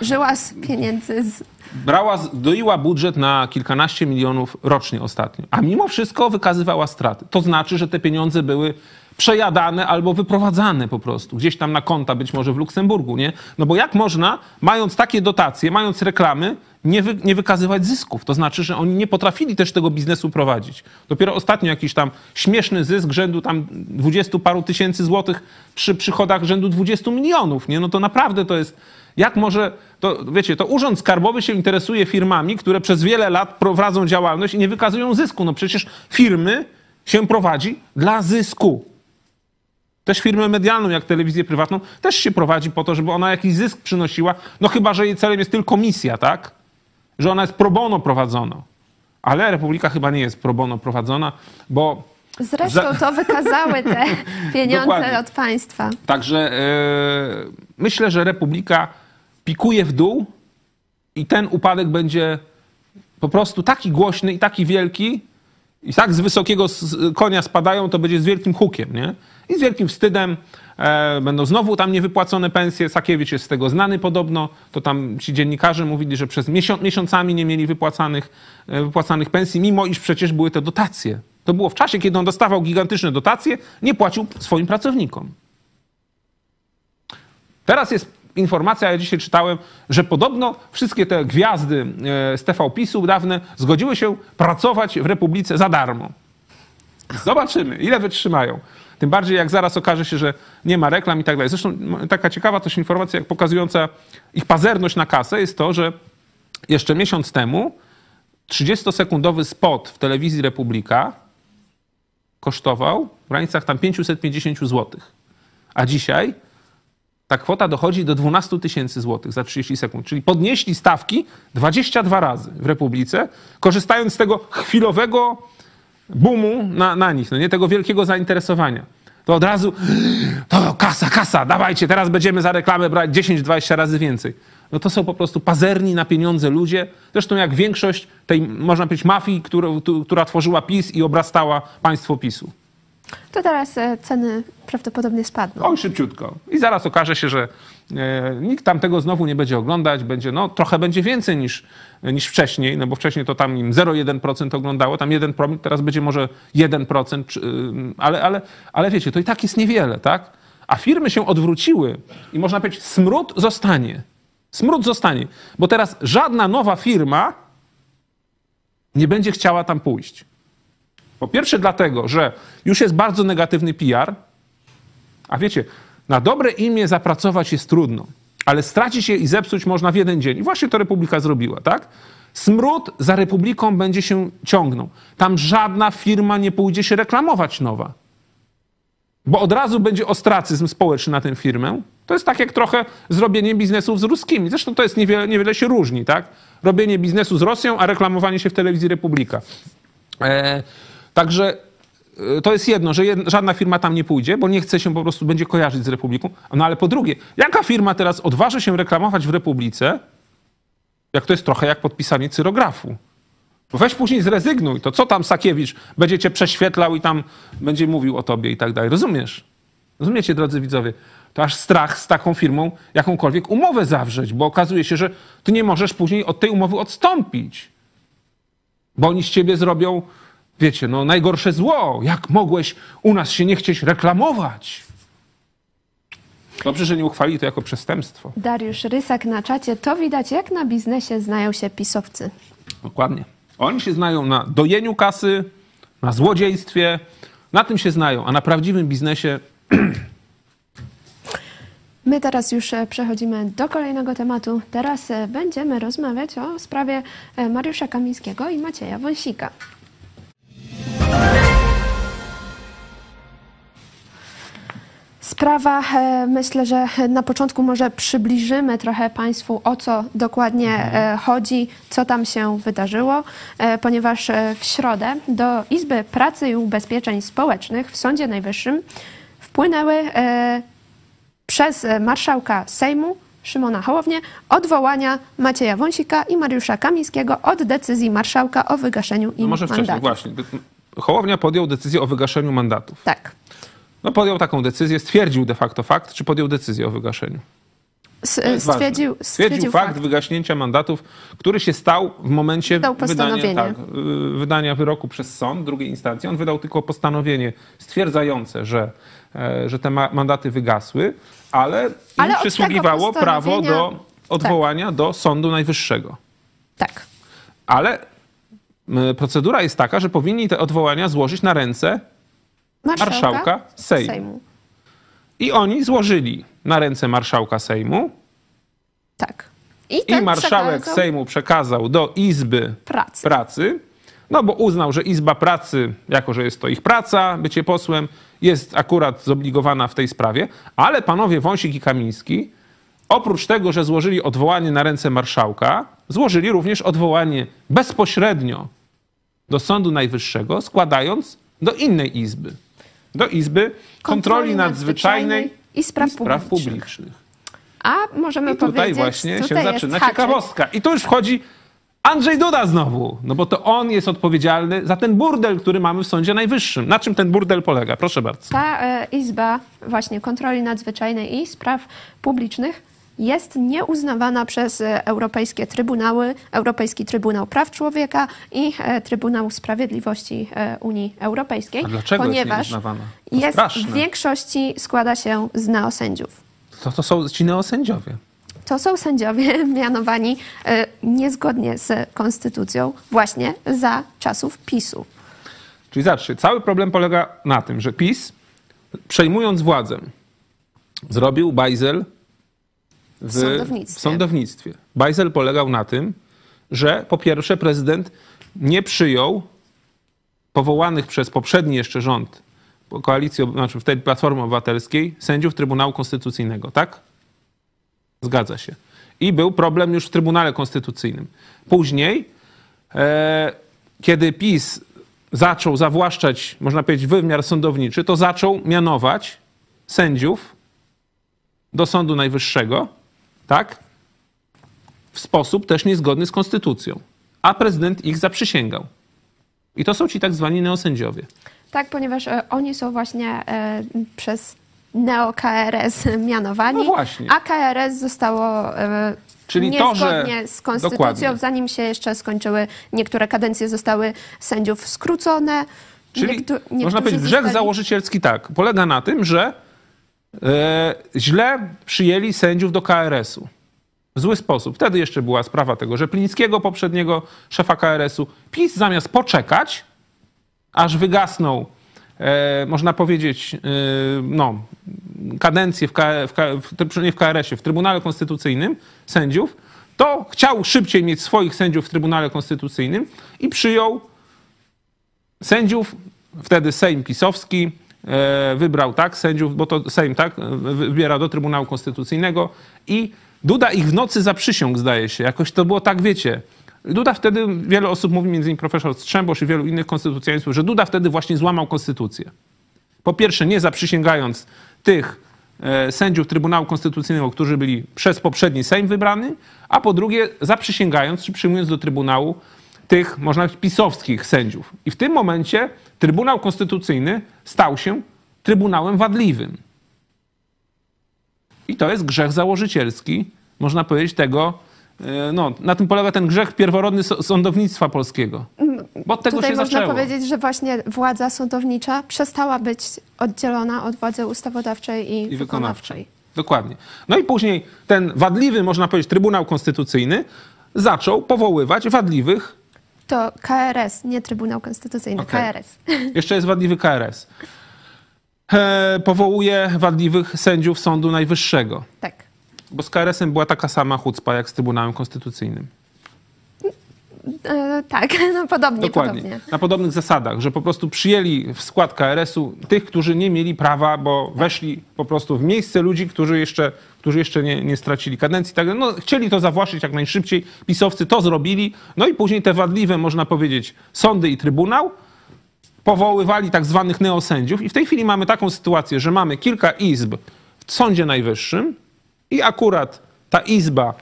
Żyła z pieniędzy z brała, doiła budżet na kilkanaście milionów rocznie ostatnio, a mimo wszystko wykazywała straty. To znaczy, że te pieniądze były przejadane albo wyprowadzane po prostu, gdzieś tam na konta, być może w Luksemburgu, nie? No bo jak można, mając takie dotacje, mając reklamy, nie, wy, nie wykazywać zysków? To znaczy, że oni nie potrafili też tego biznesu prowadzić. Dopiero ostatnio jakiś tam śmieszny zysk rzędu tam dwudziestu paru tysięcy złotych przy przychodach rzędu 20 milionów, nie? No to naprawdę to jest... Jak może, to wiecie, to Urząd Skarbowy się interesuje firmami, które przez wiele lat prowadzą działalność i nie wykazują zysku. No przecież firmy się prowadzi dla zysku. Też firmę medialną, jak telewizję prywatną, też się prowadzi po to, żeby ona jakiś zysk przynosiła. No chyba, że jej celem jest tylko misja, tak? Że ona jest pro bono prowadzona. Ale Republika chyba nie jest pro bono prowadzona, bo Zresztą to wykazały te pieniądze od państwa. Także e, myślę, że Republika pikuje w dół i ten upadek będzie po prostu taki głośny i taki wielki i tak z wysokiego konia spadają, to będzie z wielkim hukiem, nie? I z wielkim wstydem e, będą znowu tam niewypłacone pensje. Sakiewicz jest z tego znany podobno. To tam ci dziennikarze mówili, że przez miesiąc, miesiącami nie mieli wypłacanych, e, wypłacanych pensji, mimo iż przecież były te dotacje. To było w czasie, kiedy on dostawał gigantyczne dotacje, nie płacił swoim pracownikom. Teraz jest informacja, ja dzisiaj czytałem, że podobno wszystkie te gwiazdy e, z TV PiSu dawne zgodziły się pracować w Republice za darmo. Zobaczymy, ile wytrzymają. Tym bardziej, jak zaraz okaże się, że nie ma reklam i tak dalej. Zresztą taka ciekawa też informacja, jak pokazująca ich pazerność na kasę, jest to, że jeszcze miesiąc temu 30-sekundowy spot w telewizji Republika kosztował w granicach tam 550 zł. A dzisiaj ta kwota dochodzi do 12 tysięcy złotych za 30 sekund. Czyli podnieśli stawki 22 razy w Republice, korzystając z tego chwilowego boomu na, na nich, no nie tego wielkiego zainteresowania. To od razu, to kasa, kasa, dawajcie, teraz będziemy za reklamę brać 10-20 razy więcej. No to są po prostu pazerni na pieniądze ludzie. Zresztą jak większość tej, można powiedzieć, mafii, która, która tworzyła PiS i obrastała państwo PiSu. To teraz e, ceny prawdopodobnie spadną. Oj, szybciutko. I zaraz okaże się, że e, nikt tam tego znowu nie będzie oglądać. Będzie, no, trochę będzie więcej niż, niż wcześniej, no bo wcześniej to tam im 0,1% oglądało, tam 1%, teraz będzie może 1%, czy, y, ale, ale, ale wiecie, to i tak jest niewiele, tak? A firmy się odwróciły i można powiedzieć, smród zostanie. Smród zostanie, bo teraz żadna nowa firma nie będzie chciała tam pójść. Po pierwsze dlatego, że już jest bardzo negatywny PR, a wiecie, na dobre imię zapracować jest trudno, ale stracić je i zepsuć można w jeden dzień. I właśnie to Republika zrobiła, tak? Smród za Republiką będzie się ciągnął. Tam żadna firma nie pójdzie się reklamować nowa. Bo od razu będzie ostracyzm społeczny na tę firmę. To jest tak jak trochę zrobienie biznesów z ruskimi. Zresztą to jest niewiele, niewiele się różni, tak? Robienie biznesu z Rosją, a reklamowanie się w telewizji Republika. E, także y, to jest jedno, że jed, żadna firma tam nie pójdzie, bo nie chce się po prostu, będzie kojarzyć z Republiką. No ale po drugie, jaka firma teraz odważy się reklamować w Republice, jak to jest trochę jak podpisanie cyrografu? Weź później zrezygnuj, to co tam Sakiewicz będzie cię prześwietlał i tam będzie mówił o tobie i tak dalej. Rozumiesz? Rozumiecie, drodzy widzowie? To aż strach z taką firmą jakąkolwiek umowę zawrzeć, bo okazuje się, że ty nie możesz później od tej umowy odstąpić. Bo oni z ciebie zrobią, wiecie, no najgorsze zło. Jak mogłeś u nas się nie chcieć reklamować? Dobrze, że nie uchwalili to jako przestępstwo. Dariusz Rysak na czacie. To widać, jak na biznesie znają się pisowcy. Dokładnie. Oni się znają na dojeniu kasy, na złodziejstwie. Na tym się znają, a na prawdziwym biznesie My teraz już e, przechodzimy do kolejnego tematu. Teraz e, będziemy rozmawiać o sprawie e, Mariusza Kamińskiego i Macieja Wąsika. Sprawa, e, myślę, że na początku może przybliżymy trochę Państwu, o co dokładnie e, chodzi, co tam się wydarzyło, e, ponieważ w środę do Izby Pracy i Ubezpieczeń Społecznych w Sądzie Najwyższym wpłynęły przez marszałka Sejmu Szymona Hołownię odwołania Macieja Wąsika i Mariusza Kamińskiego od decyzji marszałka o wygaszeniu im no może wcześniej, mandatu. właśnie. Hołownia podjął decyzję o wygaszeniu mandatów. Tak. No podjął taką decyzję, stwierdził de facto fakt, czy podjął decyzję o wygaszeniu. S- To jest ważne. stwierdził, stwierdził fakt, wygaśnięcia mandatów, który się stał w momencie Wydał wydania, tak, y, wydania wyroku przez sąd drugiej instancji. On wydał tylko postanowienie stwierdzające, że, e, że te ma- mandaty wygasły, ale im Ale od przysługiwało prawo do odwołania do Sądu Najwyższego. Tak. Ale procedura jest taka, że powinni te odwołania złożyć na ręce Marszałka Sejmu. I oni złożyli na ręce marszałka Sejmu Tak. I, i marszałek przekazał Sejmu przekazał do Izby Pracy. pracy, no bo uznał, że Izba Pracy, jako że jest to ich praca, bycie posłem, jest akurat zobligowana w tej sprawie, ale panowie Wąsik i Kamiński, oprócz tego, że złożyli odwołanie na ręce marszałka, złożyli również odwołanie bezpośrednio do Sądu Najwyższego, składając do innej Izby. Do Izby Kontroli, Nadzwyczajnej i Spraw, i Spraw Publicznych. Publicznych. A możemy I tutaj powiedzieć, właśnie się tutaj jest zaczyna haczyk. ciekawostka. I tu już wchodzi Andrzej Duda znowu, no bo to on jest odpowiedzialny za ten burdel, który mamy w Sądzie Najwyższym. Na czym ten burdel polega? Proszę bardzo. Ta e, Izba właśnie Kontroli Nadzwyczajnej i Spraw Publicznych jest nieuznawana przez e, europejskie trybunały, Europejski Trybunał Praw Człowieka i e, Trybunał Sprawiedliwości e, Unii Europejskiej, A dlaczego jest ponieważ jest straszne. w większości składa się z neosędziów. To, to są ci neosędziowie. To są sędziowie mianowani niezgodnie z konstytucją właśnie za czasów PiSu. Czyli zobaczcie, cały problem polega na tym, że PiS przejmując władzę zrobił bajzel w, W sądownictwie. w sądownictwie. Bajzel polegał na tym, że po pierwsze prezydent nie przyjął powołanych przez poprzedni jeszcze rząd koalicji, znaczy wtedy Platformy Obywatelskiej, sędziów Trybunału Konstytucyjnego, tak? Zgadza się. I był problem już w Trybunale Konstytucyjnym. Później, e, kiedy PiS zaczął zawłaszczać, można powiedzieć, wymiar sądowniczy, to zaczął mianować sędziów do Sądu Najwyższego, tak? W sposób też niezgodny z konstytucją. A prezydent ich zaprzysięgał. I to są ci tak zwani neosędziowie. Tak, ponieważ e, oni są właśnie e, przez neo-KRS mianowani, No właśnie. a KRS zostało e, Czyli to, niezgodnie że- z konstytucją, Dokładnie. zanim się jeszcze skończyły, niektóre kadencje zostały sędziów skrócone. Czyli można powiedzieć, grzech zostali- założycielski tak, polega na tym, że źle przyjęli sędziów do KRS-u. W zły sposób. Wtedy jeszcze była sprawa tego Rzeplińskiego, poprzedniego szefa KRS-u. PiS zamiast poczekać, aż wygasną, e, można powiedzieć, e, no, kadencję w, w, w, w KRS-ie, w Trybunale Konstytucyjnym sędziów, to chciał szybciej mieć swoich sędziów w Trybunale Konstytucyjnym i przyjął sędziów, wtedy Sejm pisowski e, wybrał tak sędziów, bo to Sejm tak e, wybiera do Trybunału Konstytucyjnego i Duda ich w nocy zaprzysiągł, zdaje się. Jakoś to było tak, wiecie, Duda wtedy, wiele osób mówi, między innymi profesor Strzembosz i wielu innych konstytucjonalistów, że Duda wtedy właśnie złamał konstytucję. Po pierwsze, nie zaprzysięgając tych e, sędziów Trybunału Konstytucyjnego, którzy byli przez poprzedni Sejm wybrany, a po drugie, zaprzysięgając czy przyjmując do Trybunału tych, można powiedzieć, pisowskich sędziów. I w tym momencie Trybunał Konstytucyjny stał się Trybunałem Wadliwym. I to jest grzech założycielski, można powiedzieć, tego, e, no, na tym polega ten grzech pierworodny sądownictwa polskiego. Bo od tego Tutaj się można zaczęło. powiedzieć, że właśnie władza sądownicza przestała być oddzielona od władzy ustawodawczej i, i wykonawczej. Dokładnie. No i później ten wadliwy, można powiedzieć, Trybunał Konstytucyjny zaczął powoływać wadliwych, To KRS, nie Trybunał Konstytucyjny, Okej. KRS. jeszcze jest wadliwy KRS, e, powołuje wadliwych sędziów Sądu Najwyższego. Tak. Bo z KRS-em była taka sama chucpa jak z Trybunałem Konstytucyjnym. E, tak, no podobnie, Dokładnie. podobnie. Na podobnych zasadach, że po prostu przyjęli w skład KRS-u tych, którzy nie mieli prawa, bo weszli po prostu w miejsce ludzi, którzy jeszcze, którzy jeszcze nie, nie stracili kadencji. Tak, no, chcieli to zawłaszczyć jak najszybciej. Pisowcy to zrobili. No i później te wadliwe, można powiedzieć, sądy i trybunał powoływali tak zwanych neosędziów. I w tej chwili mamy taką sytuację, że mamy kilka izb w Sądzie Najwyższym i akurat ta izba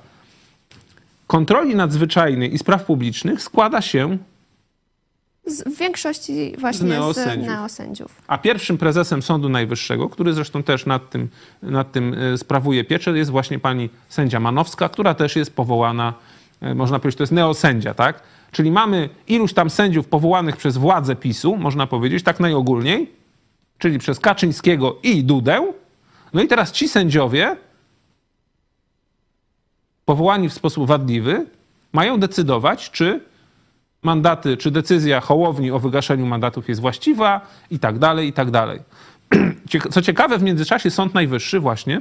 kontroli nadzwyczajnej i spraw publicznych składa się Z, w większości właśnie Z z neosędziów. neosędziów. A pierwszym prezesem Sądu Najwyższego, który zresztą też nad tym, nad tym e, sprawuje pieczę, jest właśnie pani sędzia Manowska, która też jest powołana, e, można powiedzieć, to jest neosędzia, tak? Czyli mamy iluś tam sędziów powołanych przez władzę PiSu, można powiedzieć, tak najogólniej, czyli przez Kaczyńskiego i Dudę. No i teraz ci sędziowie, powołani w sposób wadliwy, mają decydować, czy mandaty, czy decyzja Hołowni o wygaszeniu mandatów jest właściwa i tak dalej, i tak dalej. Co ciekawe, w międzyczasie Sąd Najwyższy właśnie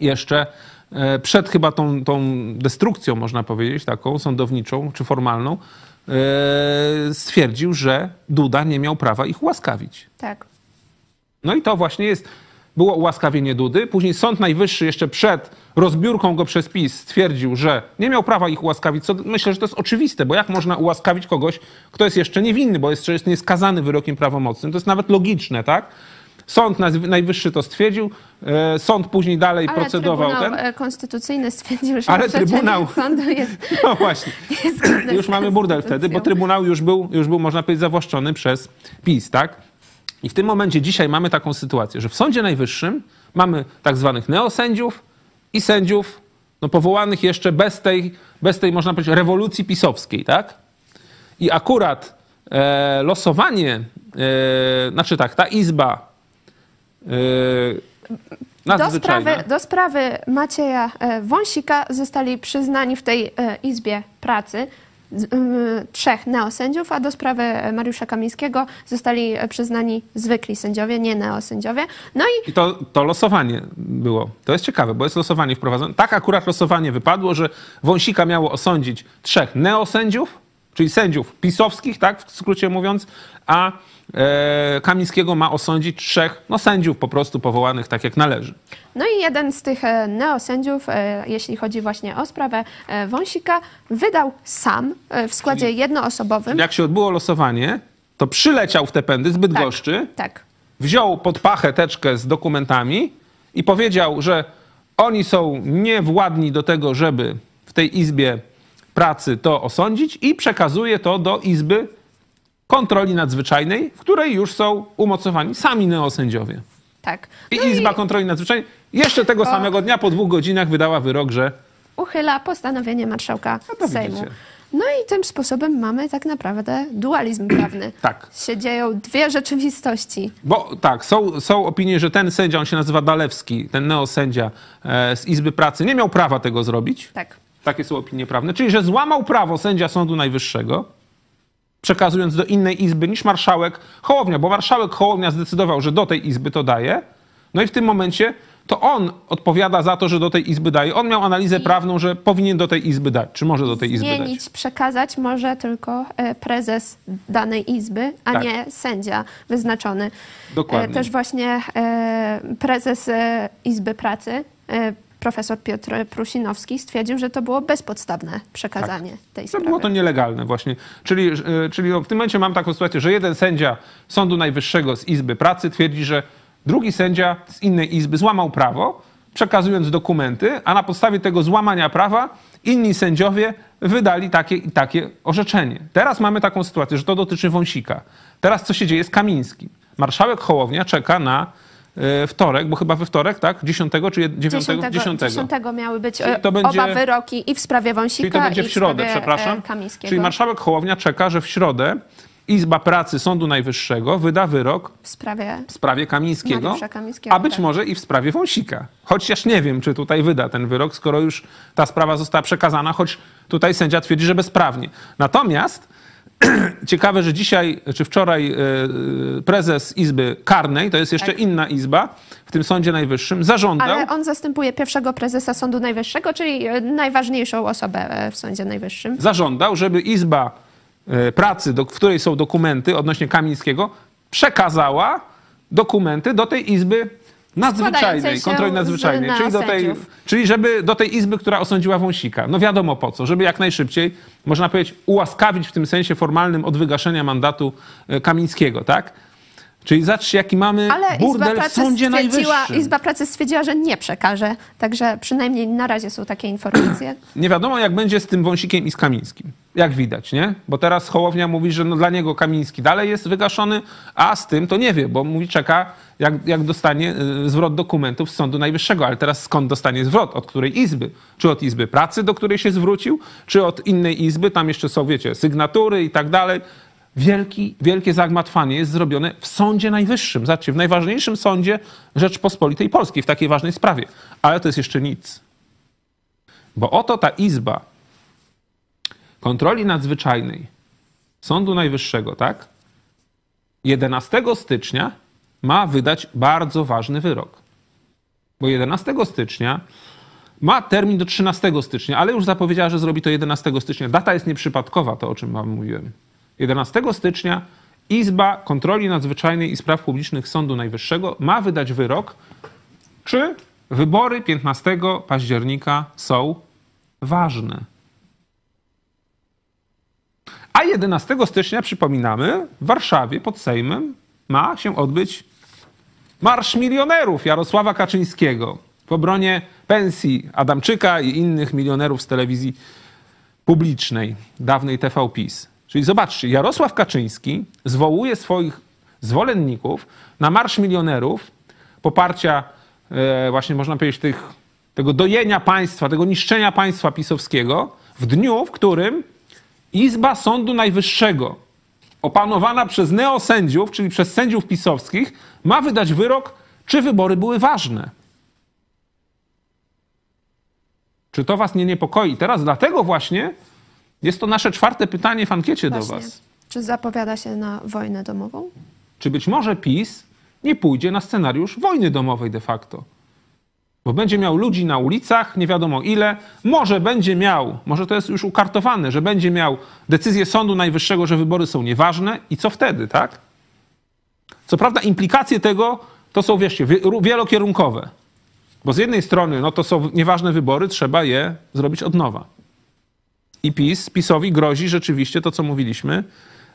jeszcze e, przed chyba tą, tą destrukcją, można powiedzieć, taką sądowniczą czy formalną, e, stwierdził, że Duda nie miał prawa ich ułaskawić. Tak. No i to właśnie jest, było ułaskawienie Dudy. Później Sąd Najwyższy jeszcze przed rozbiórką go przez PiS stwierdził, że nie miał prawa ich ułaskawić. Co myślę, że to jest oczywiste, bo jak można ułaskawić kogoś, kto jest jeszcze niewinny, bo jeszcze jest nieskazany wyrokiem prawomocnym. To jest nawet logiczne, tak? Sąd Najwyższy to stwierdził, e, sąd później dalej Ale procedował Trybunał ten. e, Konstytucyjny stwierdził, że Ale Trybunał- sądu jest, No właśnie. jest Już mamy burdel wtedy, bo. Trybunał już był, już był, można powiedzieć, zawłaszczony przez PiS, tak? I w tym momencie dzisiaj mamy taką sytuację, że w Sądzie Najwyższym mamy tak zwanych neosędziów i sędziów no, powołanych jeszcze bez tej, bez tej, można powiedzieć, rewolucji pisowskiej, tak? I akurat e, losowanie, e, znaczy tak, ta izba e, Do sprawy, do sprawy Macieja e, Wąsika zostali przyznani w tej e, Izbie Pracy trzech neosędziów, a do sprawy Mariusza Kamińskiego zostali przyznani zwykli sędziowie, nie neosędziowie. No i I to, to losowanie było. To jest ciekawe, bo jest losowanie wprowadzone. Tak akurat losowanie wypadło, że Wąsika miało osądzić trzech neosędziów, czyli sędziów pisowskich, tak, w skrócie mówiąc, a Kamińskiego ma osądzić trzech no, sędziów po prostu powołanych tak, jak należy. No i jeden z tych e, neosędziów, e, jeśli chodzi właśnie o sprawę e, Wąsika, wydał sam e, w składzie jednoosobowym. Jak się odbyło losowanie, to przyleciał w te pędy z Bydgoszczy, Tak. wziął pod pachę teczkę z dokumentami i powiedział, że oni są niewładni do tego, żeby w tej izbie pracy to osądzić i przekazuje to do izby kontroli nadzwyczajnej, w której już są umocowani sami neosędziowie. Tak. I No Izba Kontroli Nadzwyczajnej jeszcze tego samego dnia, po dwóch godzinach wydała wyrok, że uchyla postanowienie marszałka No Sejmu. widzicie. No i tym sposobem mamy tak naprawdę dualizm prawny. tak. Się dzieją dwie rzeczywistości. Bo tak, są, są opinie, że ten sędzia, on się nazywa Dalewski, ten neosędzia e, z Izby Pracy, nie miał prawa tego zrobić. Tak. Takie są opinie prawne. Czyli, że złamał prawo sędzia Sądu Najwyższego, przekazując do innej izby niż marszałek Hołownia, bo marszałek Hołownia zdecydował, że do tej izby to daje. No i w tym momencie to on odpowiada za to, że do tej izby daje. On miał analizę prawną, że powinien do tej izby dać, czy może do tej izby Zmienić, dać. przekazać może tylko e, prezes danej izby, a Tak. nie sędzia wyznaczony. Dokładnie. E, Też właśnie e, prezes Izby Pracy profesor Piotr Prusinowski stwierdził, że to było bezpodstawne przekazanie tej To sprawy. było to nielegalne właśnie. Czyli, e, czyli w tym momencie mam taką sytuację, że jeden sędzia Sądu Najwyższego z Izby Pracy twierdzi, że drugi sędzia z innej izby złamał prawo, przekazując dokumenty, a na podstawie tego złamania prawa inni sędziowie wydali takie i takie orzeczenie. Teraz mamy taką sytuację, że to dotyczy Wąsika. Teraz co się dzieje z Kamińskim? Marszałek Hołownia czeka na wtorek, bo chyba we wtorek, tak? 10 czy 9? 10, 10 miały być Czyli e, to będzie- oba wyroki i w sprawie Wąsika, Czyli to będzie i w środę, sprawie, przepraszam. e, Kamińskiego. Czyli marszałek Hołownia czeka, że w środę Izba Pracy Sądu Najwyższego wyda wyrok W sprawie w sprawie Kamińskiego, Kamińskiego, a być tak. może i w sprawie Wąsika. Chociaż nie wiem, czy tutaj wyda ten wyrok, skoro już ta sprawa została przekazana, choć tutaj sędzia twierdzi, że bezprawnie. Natomiast ciekawe, że dzisiaj czy wczoraj e, prezes Izby Karnej, to jest jeszcze Tak. inna izba w tym Sądzie Najwyższym, zażądał... Ale on zastępuje pierwszego prezesa Sądu Najwyższego, czyli e, najważniejszą osobę e, w Sądzie Najwyższym. zażądał, żeby Izba e, Pracy, do, w której są dokumenty odnośnie Kamińskiego, przekazała dokumenty do tej Izby Nadzwyczajnej, kontroli nadzwyczajnej, na czyli, do tej, sędziów. czyli żeby do tej Izby, która osądziła Wąsika. No wiadomo po co, żeby jak najszybciej, można powiedzieć, ułaskawić w tym sensie formalnym od wygaszenia mandatu e, Kamińskiego, tak? Czyli zobaczcie, jaki mamy Ale burdel w Sądzie Najwyższym. Izba Pracy stwierdziła, że nie przekaże. Także przynajmniej na razie są takie informacje. Nie wiadomo, jak będzie z tym Wąsikiem i z Kamińskim. Jak widać, nie? Bo teraz Hołownia mówi, że no dla niego Kamiński dalej jest wygaszony, a z tym to nie wie, bo mówi, czeka, jak, jak dostanie y, zwrot dokumentów z Sądu Najwyższego. Ale teraz skąd dostanie zwrot? Od której izby? Czy od Izby Pracy, do której się zwrócił? Czy od innej izby? Tam jeszcze są, wiecie, sygnatury i tak dalej. Wielki, wielkie zagmatwanie jest zrobione w Sądzie Najwyższym. Zobaczcie, w najważniejszym sądzie Rzeczpospolitej Polskiej, w takiej ważnej sprawie. Ale to jest jeszcze nic. Bo oto ta izba kontroli nadzwyczajnej Sądu Najwyższego, tak? 11 stycznia ma wydać bardzo ważny wyrok. Bo 11 stycznia ma termin do 13 stycznia, ale już zapowiedziała, że zrobi to 11 stycznia. Data jest nieprzypadkowa, to o czym wam mówiłem. 11 stycznia Izba Kontroli Nadzwyczajnej i Spraw Publicznych Sądu Najwyższego ma wydać wyrok, czy wybory 15 października są ważne. A 11 stycznia, przypominamy, w Warszawie pod Sejmem ma się odbyć Marsz Milionerów Jarosława Kaczyńskiego w obronie pensji Adamczyka i innych milionerów z telewizji publicznej, dawnej TV PiS. Czyli zobaczcie, Jarosław Kaczyński zwołuje swoich zwolenników na Marsz Milionerów, poparcia e, właśnie można powiedzieć tych, tego dojenia państwa, tego niszczenia państwa pisowskiego w dniu, w którym Izba Sądu Najwyższego, opanowana przez neosędziów, czyli przez sędziów pisowskich, ma wydać wyrok, czy wybory były ważne. Czy to was nie niepokoi? Teraz dlatego właśnie jest to nasze czwarte pytanie w ankiecie do Właśnie. was. Czy zapowiada się na wojnę domową? Czy być może PiS nie pójdzie na scenariusz wojny domowej de facto? Bo będzie miał ludzi na ulicach, nie wiadomo ile. Może będzie miał, może to jest już ukartowane, że będzie miał decyzję Sądu Najwyższego, że wybory są nieważne i co wtedy, tak? Co prawda implikacje tego to są, wieszcie, wie- wielokierunkowe. Bo z jednej strony, no to są nieważne wybory, trzeba je zrobić od nowa. I PiS, PiSowi grozi rzeczywiście to, co mówiliśmy,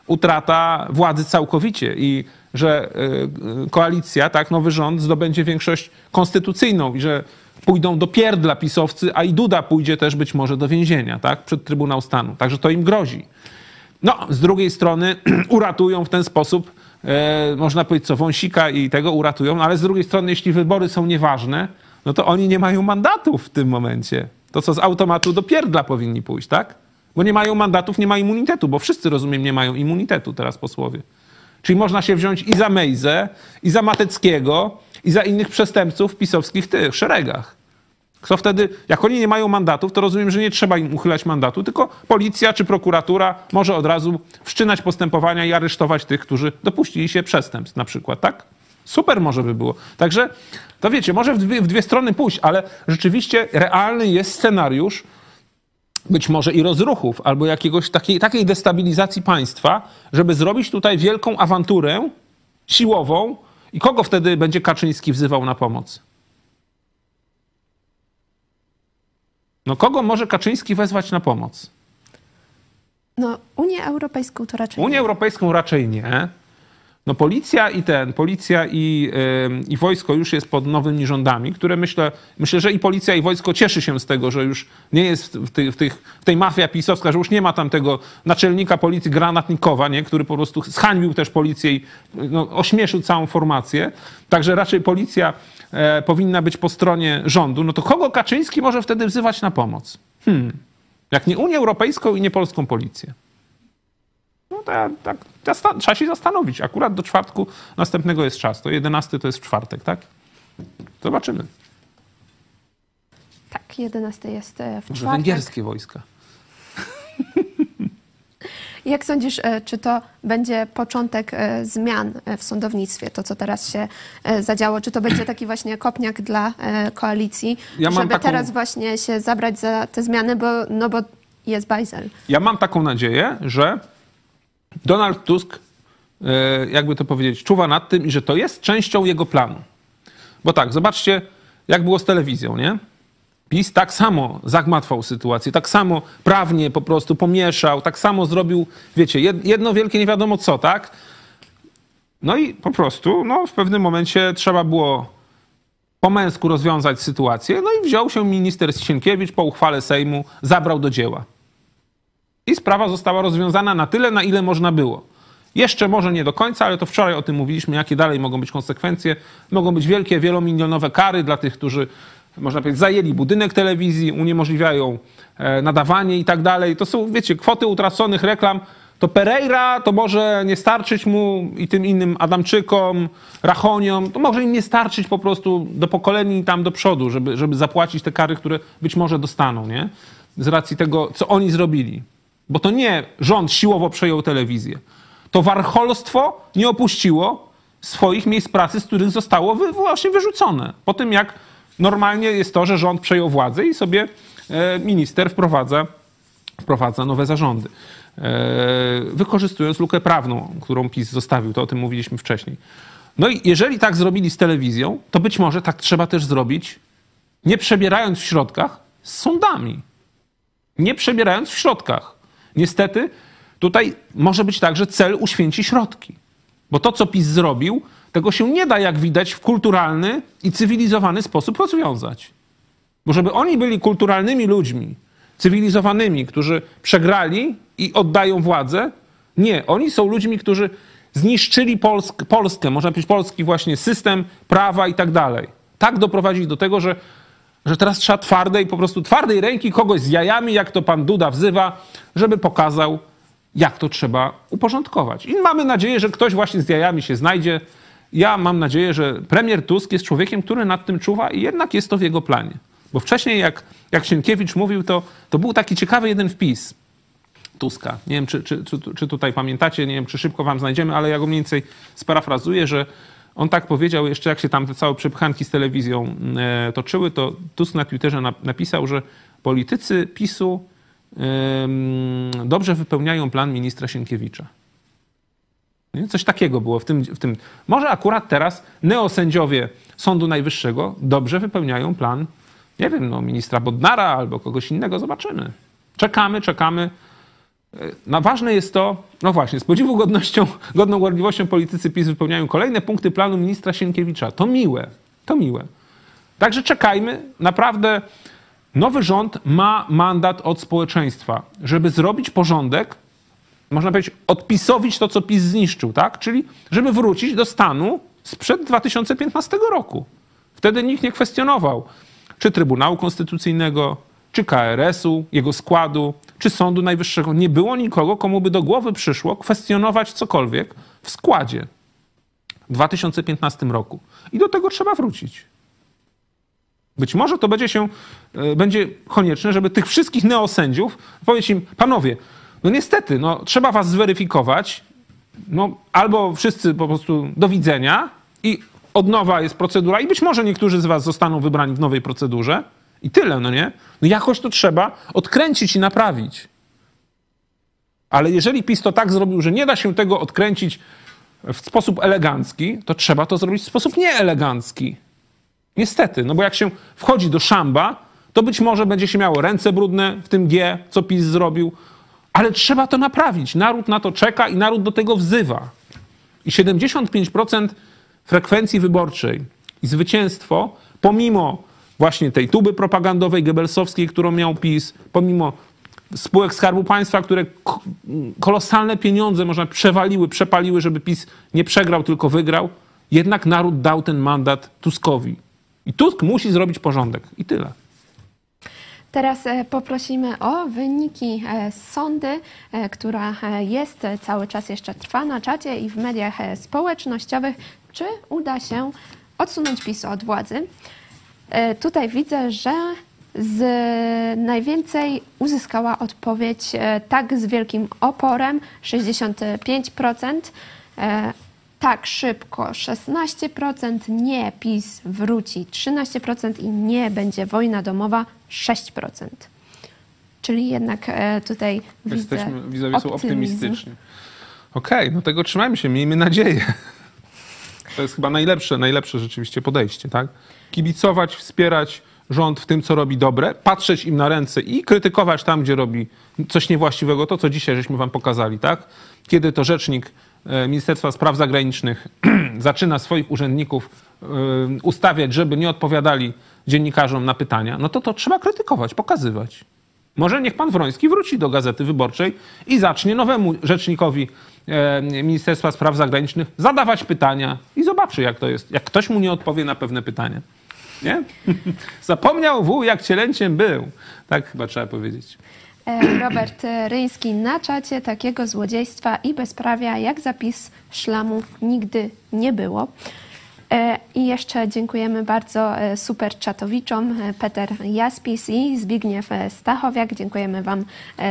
utrata władzy całkowicie i że y, y, koalicja, tak, nowy rząd zdobędzie większość konstytucyjną i że pójdą do pierdla pisowcy, a i Duda pójdzie też być może do więzienia, tak, przed Trybunał Stanu. Także to im grozi. No, z drugiej strony uratują w ten sposób, e, można powiedzieć, co Wąsika i tego uratują, no, ale z drugiej strony, jeśli wybory są nieważne, no to oni nie mają mandatów w tym momencie. To co z automatu do pierdla powinni pójść, tak? Bo nie mają mandatów, nie ma immunitetu, bo wszyscy, rozumiem, nie mają immunitetu teraz posłowie. Czyli można się wziąć i za Mejzę, i za Mateckiego, i za innych przestępców w pisowskich tych szeregach. Kto wtedy, jak oni nie mają mandatów, to rozumiem, że nie trzeba im uchylać mandatu, tylko policja czy prokuratura może od razu wszczynać postępowania i aresztować tych, którzy dopuścili się przestępstw na przykład, tak? Super może by było. Także, to wiecie, może w dwie, w dwie strony pójść, ale rzeczywiście realny jest scenariusz być może i rozruchów, albo jakiegoś takiej, takiej destabilizacji państwa, żeby zrobić tutaj wielką awanturę siłową i kogo wtedy będzie Kaczyński wzywał na pomoc? No kogo może Kaczyński wezwać na pomoc? No, Unię Europejską to raczej. Unię nie. Europejską raczej nie. No policja i ten, policja i, i wojsko już jest pod nowymi rządami, które myślę, myślę, że i policja i wojsko cieszy się z tego, że już nie jest w, tych, w, tych, w tej mafia pisowska, że już nie ma tam tego naczelnika policji granatnikowa, nie, który po prostu zhańbił też policję i no, ośmieszył całą formację. Także raczej policja e, powinna być po stronie rządu. No to kogo Kaczyński może wtedy wzywać na pomoc? Hmm. Jak nie Unię Europejską i nie polską policję. Tak, zasta- trzeba się zastanowić. Akurat do czwartku następnego jest czas. To 11 to jest w czwartek, tak? Zobaczymy. Tak, 11 jest e, w Może czwartek. węgierskie wojska. Jak sądzisz, e, czy to będzie początek e, zmian w sądownictwie, to co teraz się zadziało? Czy to będzie taki właśnie kopniak dla koalicji, Ja żeby taką- teraz właśnie się zabrać za te zmiany, bo, no bo jest bajzel. Ja mam taką nadzieję, że Donald Tusk, e, jakby to powiedzieć, czuwa nad tym i że to jest częścią jego planu. Bo tak, zobaczcie, jak było z telewizją, nie? PiS tak samo zagmatwał sytuację, tak samo prawnie po prostu pomieszał, tak samo zrobił, wiecie, jed- jedno wielkie nie wiadomo co, tak? No i po prostu, no w pewnym momencie trzeba było po męsku rozwiązać sytuację, no i wziął się minister Sienkiewicz po uchwale Sejmu, zabrał do dzieła. I sprawa została rozwiązana na tyle, na ile można było. Jeszcze może nie do końca, ale to wczoraj o tym mówiliśmy, jakie dalej mogą być konsekwencje. Mogą być wielkie, wielomilionowe kary dla tych, którzy, można powiedzieć, zajęli budynek telewizji, uniemożliwiają e, nadawanie i tak dalej. To są, wiecie, kwoty utraconych reklam. To Pereira to może nie starczyć mu i tym innym Adamczykom, Rachoniom, to może im nie starczyć po prostu do pokoleni tam do przodu, żeby, żeby zapłacić te kary, które być może dostaną, nie? Z racji tego, co oni zrobili. Bo to nie rząd siłowo przejął telewizję. To warcholstwo nie opuściło swoich miejsc pracy, z których zostało wy, właśnie wyrzucone. Po tym jak normalnie jest to, że rząd przejął władzę i sobie e, minister wprowadza, wprowadza nowe zarządy. E, wykorzystując lukę prawną, którą PiS zostawił, to o tym mówiliśmy wcześniej. No i jeżeli tak zrobili z telewizją, to być może tak trzeba też zrobić, nie przebierając w środkach, z sądami nie przebierając w środkach. Niestety, tutaj może być tak, że cel uświęci środki. Bo to, co PiS zrobił, tego się nie da, jak widać, w kulturalny i cywilizowany sposób rozwiązać. Bo żeby oni byli kulturalnymi ludźmi, cywilizowanymi, którzy przegrali i oddają władzę, nie. Oni są ludźmi, którzy zniszczyli Polsk, Polskę, można powiedzieć polski właśnie system prawa i tak dalej. Tak doprowadzić do tego, że że teraz trzeba twardej, po prostu twardej ręki kogoś z jajami, jak to pan Duda wzywa, żeby pokazał, jak to trzeba uporządkować. I mamy nadzieję, że ktoś właśnie z jajami się znajdzie. Ja mam nadzieję, że premier Tusk jest człowiekiem, który nad tym czuwa i jednak jest to w jego planie. Bo wcześniej, jak, jak Sienkiewicz mówił, to, to był taki ciekawy jeden wpis Tuska. Nie wiem, czy, czy, czy, czy tutaj pamiętacie, nie wiem, czy szybko wam znajdziemy, ale ja go mniej więcej sparafrazuję, że on tak powiedział jeszcze, jak się tam te całe przepchanki z telewizją e, toczyły, to Tusk na Twitterze na, napisał, że politycy PiSu dobrze wypełniają plan ministra Sienkiewicza. Coś takiego było w tym, w tym. Może akurat teraz neosędziowie Sądu Najwyższego dobrze wypełniają plan, nie wiem, no, ministra Bodnara albo kogoś innego. Zobaczymy. Czekamy, czekamy. No, ważne jest to, no właśnie, z podziwu godnością, godną gorliwością politycy PiS wypełniają kolejne punkty planu ministra Sienkiewicza. To miłe, to miłe. Także czekajmy. Naprawdę nowy rząd ma mandat od społeczeństwa, żeby zrobić porządek, można powiedzieć, odpisowić to, co PiS zniszczył, tak? Czyli żeby wrócić do stanu sprzed 2015 roku. Wtedy nikt nie kwestionował, czy Trybunału Konstytucyjnego, czy KRS-u, jego składu, czy Sądu Najwyższego. Nie było nikogo, komu by do głowy przyszło kwestionować cokolwiek w składzie w 2015 roku. I do tego trzeba wrócić. Być może to będzie się, e, będzie konieczne, żeby tych wszystkich neosędziów powiedzieć im, panowie, no niestety, no, trzeba was zweryfikować, no, albo wszyscy po prostu do widzenia i od nowa jest procedura i być może niektórzy z was zostaną wybrani w nowej procedurze i tyle, no nie? No jakoś to trzeba odkręcić i naprawić. Ale jeżeli PiS to tak zrobił, że nie da się tego odkręcić w sposób elegancki, to trzeba to zrobić w sposób nieelegancki. Niestety, no bo jak się wchodzi do szamba, to być może będzie się miało ręce brudne w tym G, co PiS zrobił, ale trzeba to naprawić. Naród na to czeka i naród do tego wzywa. I 75% frekwencji wyborczej i zwycięstwo, pomimo właśnie tej tuby propagandowej, gebelsowskiej, którą miał PiS, pomimo spółek Skarbu Państwa, które kolosalne pieniądze można przewaliły, przepaliły, żeby PiS nie przegrał, tylko wygrał, jednak naród dał ten mandat Tuskowi. I Tusk musi zrobić porządek. I tyle. Teraz e, poprosimy o wyniki e, sądy, e, która jest cały czas jeszcze trwa na czacie i w mediach społecznościowych. Czy uda się odsunąć PiS od władzy? Tutaj widzę, że z najwięcej uzyskała odpowiedź tak z wielkim oporem 65%, tak szybko 16%, nie PiS wróci 13% i nie będzie wojna domowa 6%. Czyli jednak e, tutaj Jesteśmy, widzę widzowie są optymistyczni. Okej, okay, no tego trzymajmy się, miejmy nadzieję. To jest chyba najlepsze, najlepsze rzeczywiście podejście, tak? Kibicować, wspierać rząd w tym, co robi dobre, patrzeć im na ręce i krytykować tam, gdzie robi coś niewłaściwego, to co dzisiaj żeśmy wam pokazali, tak? Kiedy to rzecznik e, Ministerstwa Spraw Zagranicznych zaczyna swoich urzędników e, ustawiać, żeby nie odpowiadali dziennikarzom na pytania, no to to trzeba krytykować, pokazywać. Może niech pan Wroński wróci do Gazety Wyborczej i zacznie nowemu rzecznikowi e, Ministerstwa Spraw Zagranicznych zadawać pytania i zobaczy, jak to jest. Jak ktoś mu nie odpowie na pewne pytania. Nie? Zapomniał wół, jak cielęciem był. Tak chyba trzeba powiedzieć. E, Robert Ryński na czacie takiego złodziejstwa i bezprawia jak zapis szlamu nigdy nie było. E, I jeszcze dziękujemy bardzo e, super czatowiczom e, Peter Jaspis i Zbigniew Stachowiak. Dziękujemy Wam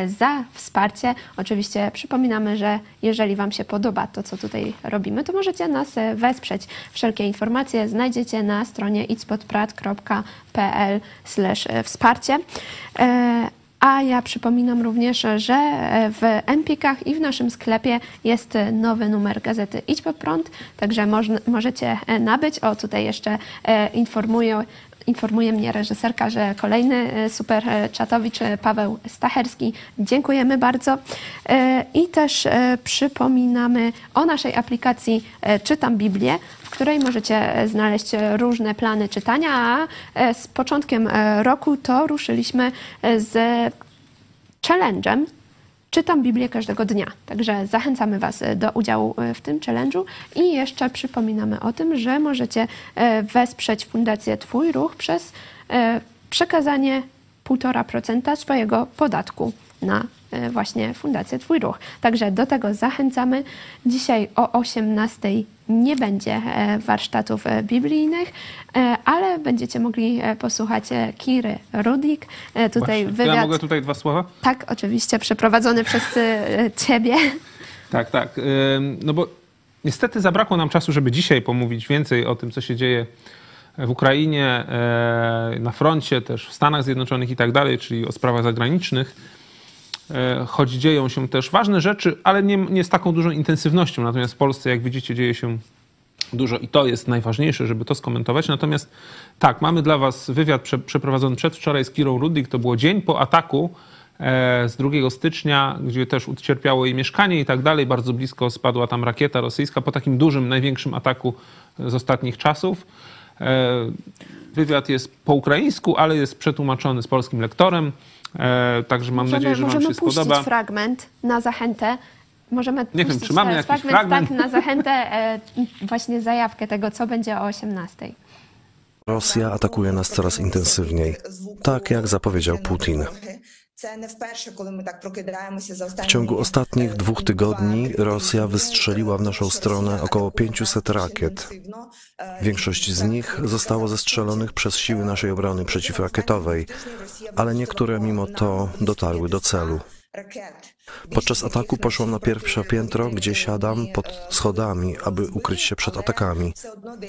za wsparcie. Oczywiście przypominamy, że jeżeli Wam się podoba to, co tutaj robimy, to możecie nas wesprzeć. Wszelkie informacje znajdziecie na stronie itspodprat.pl wsparcie. A ja przypominam również, że w Empikach i w naszym sklepie jest nowy numer gazety Idź pod prąd, także możecie nabyć. O, tutaj jeszcze e, informuję, informuje mnie reżyserka, że kolejny e, super e, czatowicz Paweł Stacherski. Dziękujemy bardzo. I też przypominamy o naszej aplikacji Czytam Biblię, w której możecie znaleźć różne plany czytania, a z początkiem roku to ruszyliśmy z challenge'em Czytam Biblię każdego dnia, także zachęcamy Was do udziału w tym challenge'u i jeszcze przypominamy o tym, że możecie wesprzeć Fundację Twój Ruch przez przekazanie 1,5% swojego podatku na e, właśnie Fundację Twój Ruch. Także do tego zachęcamy. Dzisiaj o 18 nie będzie e, warsztatów e, biblijnych, ale będziecie mogli posłuchać Kiry Rudik. Tutaj właśnie. wywiad... Ja mogę tutaj dwa słowa? Tak, oczywiście, przeprowadzony przez ciebie. Tak, tak. No bo niestety zabrakło nam czasu, żeby dzisiaj pomówić więcej o tym, co się dzieje w Ukrainie, na froncie, też w Stanach Zjednoczonych i tak dalej, czyli o sprawach zagranicznych. E, choć dzieją się też ważne rzeczy, ale nie, nie z taką dużą intensywnością. Natomiast w Polsce, jak widzicie, dzieje się dużo i to jest najważniejsze, żeby to skomentować. Natomiast tak, mamy dla Was wywiad prze, przeprowadzony przedwczoraj z Kirą Rudik. To było dzień po ataku e, z 2 stycznia, gdzie też ucierpiało jej mieszkanie i tak dalej. Bardzo blisko spadła tam rakieta rosyjska po takim dużym, największym ataku z ostatnich czasów. E, wywiad jest po ukraińsku, ale jest przetłumaczony z polskim lektorem. E, także mam możemy, nadzieję, że Wam się spodoba. Możemy fragment na zachętę. Możemy Nie wiem, czy mamy jakiś fragment, fragment? Tak, na zachętę e, właśnie zajawkę tego, co będzie o 18. Rosja atakuje nas coraz intensywniej, tak jak zapowiedział Putin. W ciągu ostatnich dwóch tygodni Rosja wystrzeliła w naszą stronę około 500 rakiet. Większość z nich zostało zestrzelonych przez siły naszej obrony przeciwrakietowej, ale niektóre mimo to dotarły do celu. Podczas ataku poszłam na pierwsze piętro, gdzie siadam pod schodami, aby ukryć się przed atakami.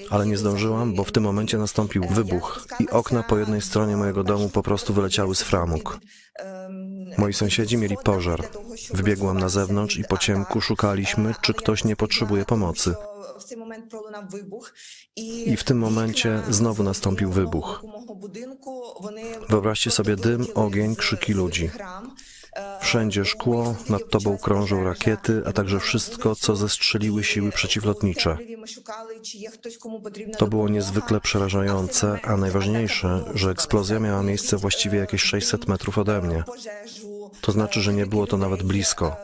Ale nie zdążyłam, bo w tym momencie nastąpił wybuch i okna po jednej stronie mojego domu po prostu wyleciały z framug. Moi sąsiedzi mieli pożar. Wybiegłam na zewnątrz i po ciemku szukaliśmy, czy ktoś nie potrzebuje pomocy. I w tym momencie znowu nastąpił wybuch. Wyobraźcie sobie dym, ogień, krzyki ludzi. Wszędzie szkło, nad tobą krążą rakiety, a także wszystko, co zestrzeliły siły przeciwlotnicze. To było niezwykle przerażające, a najważniejsze, że eksplozja miała miejsce właściwie jakieś 600 metrów ode mnie. To znaczy, że nie było to nawet blisko.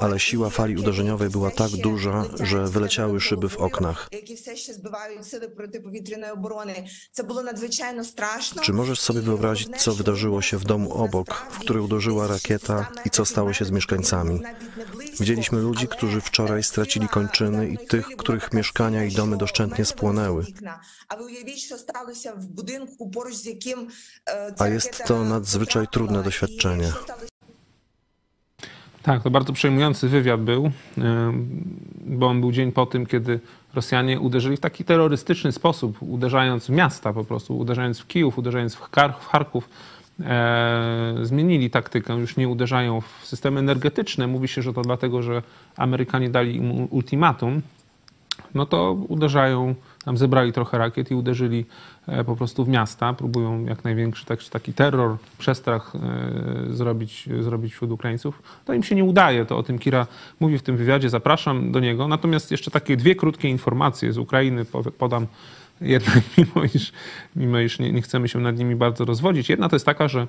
Ale siła fali uderzeniowej była tak duża, że wyleciały szyby w oknach. Czy możesz sobie wyobrazić, co wydarzyło się w domu obok, w który uderzyła rakieta i co stało się z mieszkańcami? Widzieliśmy ludzi, którzy wczoraj stracili kończyny i tych, których mieszkania i domy doszczętnie spłonęły. A jest to nadzwyczaj trudne doświadczenie. Tak, to bardzo przejmujący wywiad był, bo on był dzień po tym, kiedy Rosjanie uderzyli w taki terrorystyczny sposób, uderzając w miasta po prostu, uderzając w Kijów, uderzając w Charków. E, zmienili taktykę, już nie uderzają w systemy energetyczne. Mówi się, że to dlatego, że Amerykanie dali im ultimatum. No to uderzają tam zebrali trochę rakiet i uderzyli e, po prostu w miasta. Próbują jak największy taki, taki terror, przestrach e, zrobić, zrobić wśród Ukraińców. To im się nie udaje. To o tym Kira mówi w tym wywiadzie. Zapraszam do niego. Natomiast jeszcze takie dwie krótkie informacje z Ukrainy podam jednak, mimo iż, mimo iż nie, nie chcemy się nad nimi bardzo rozwodzić. Jedna to jest taka, że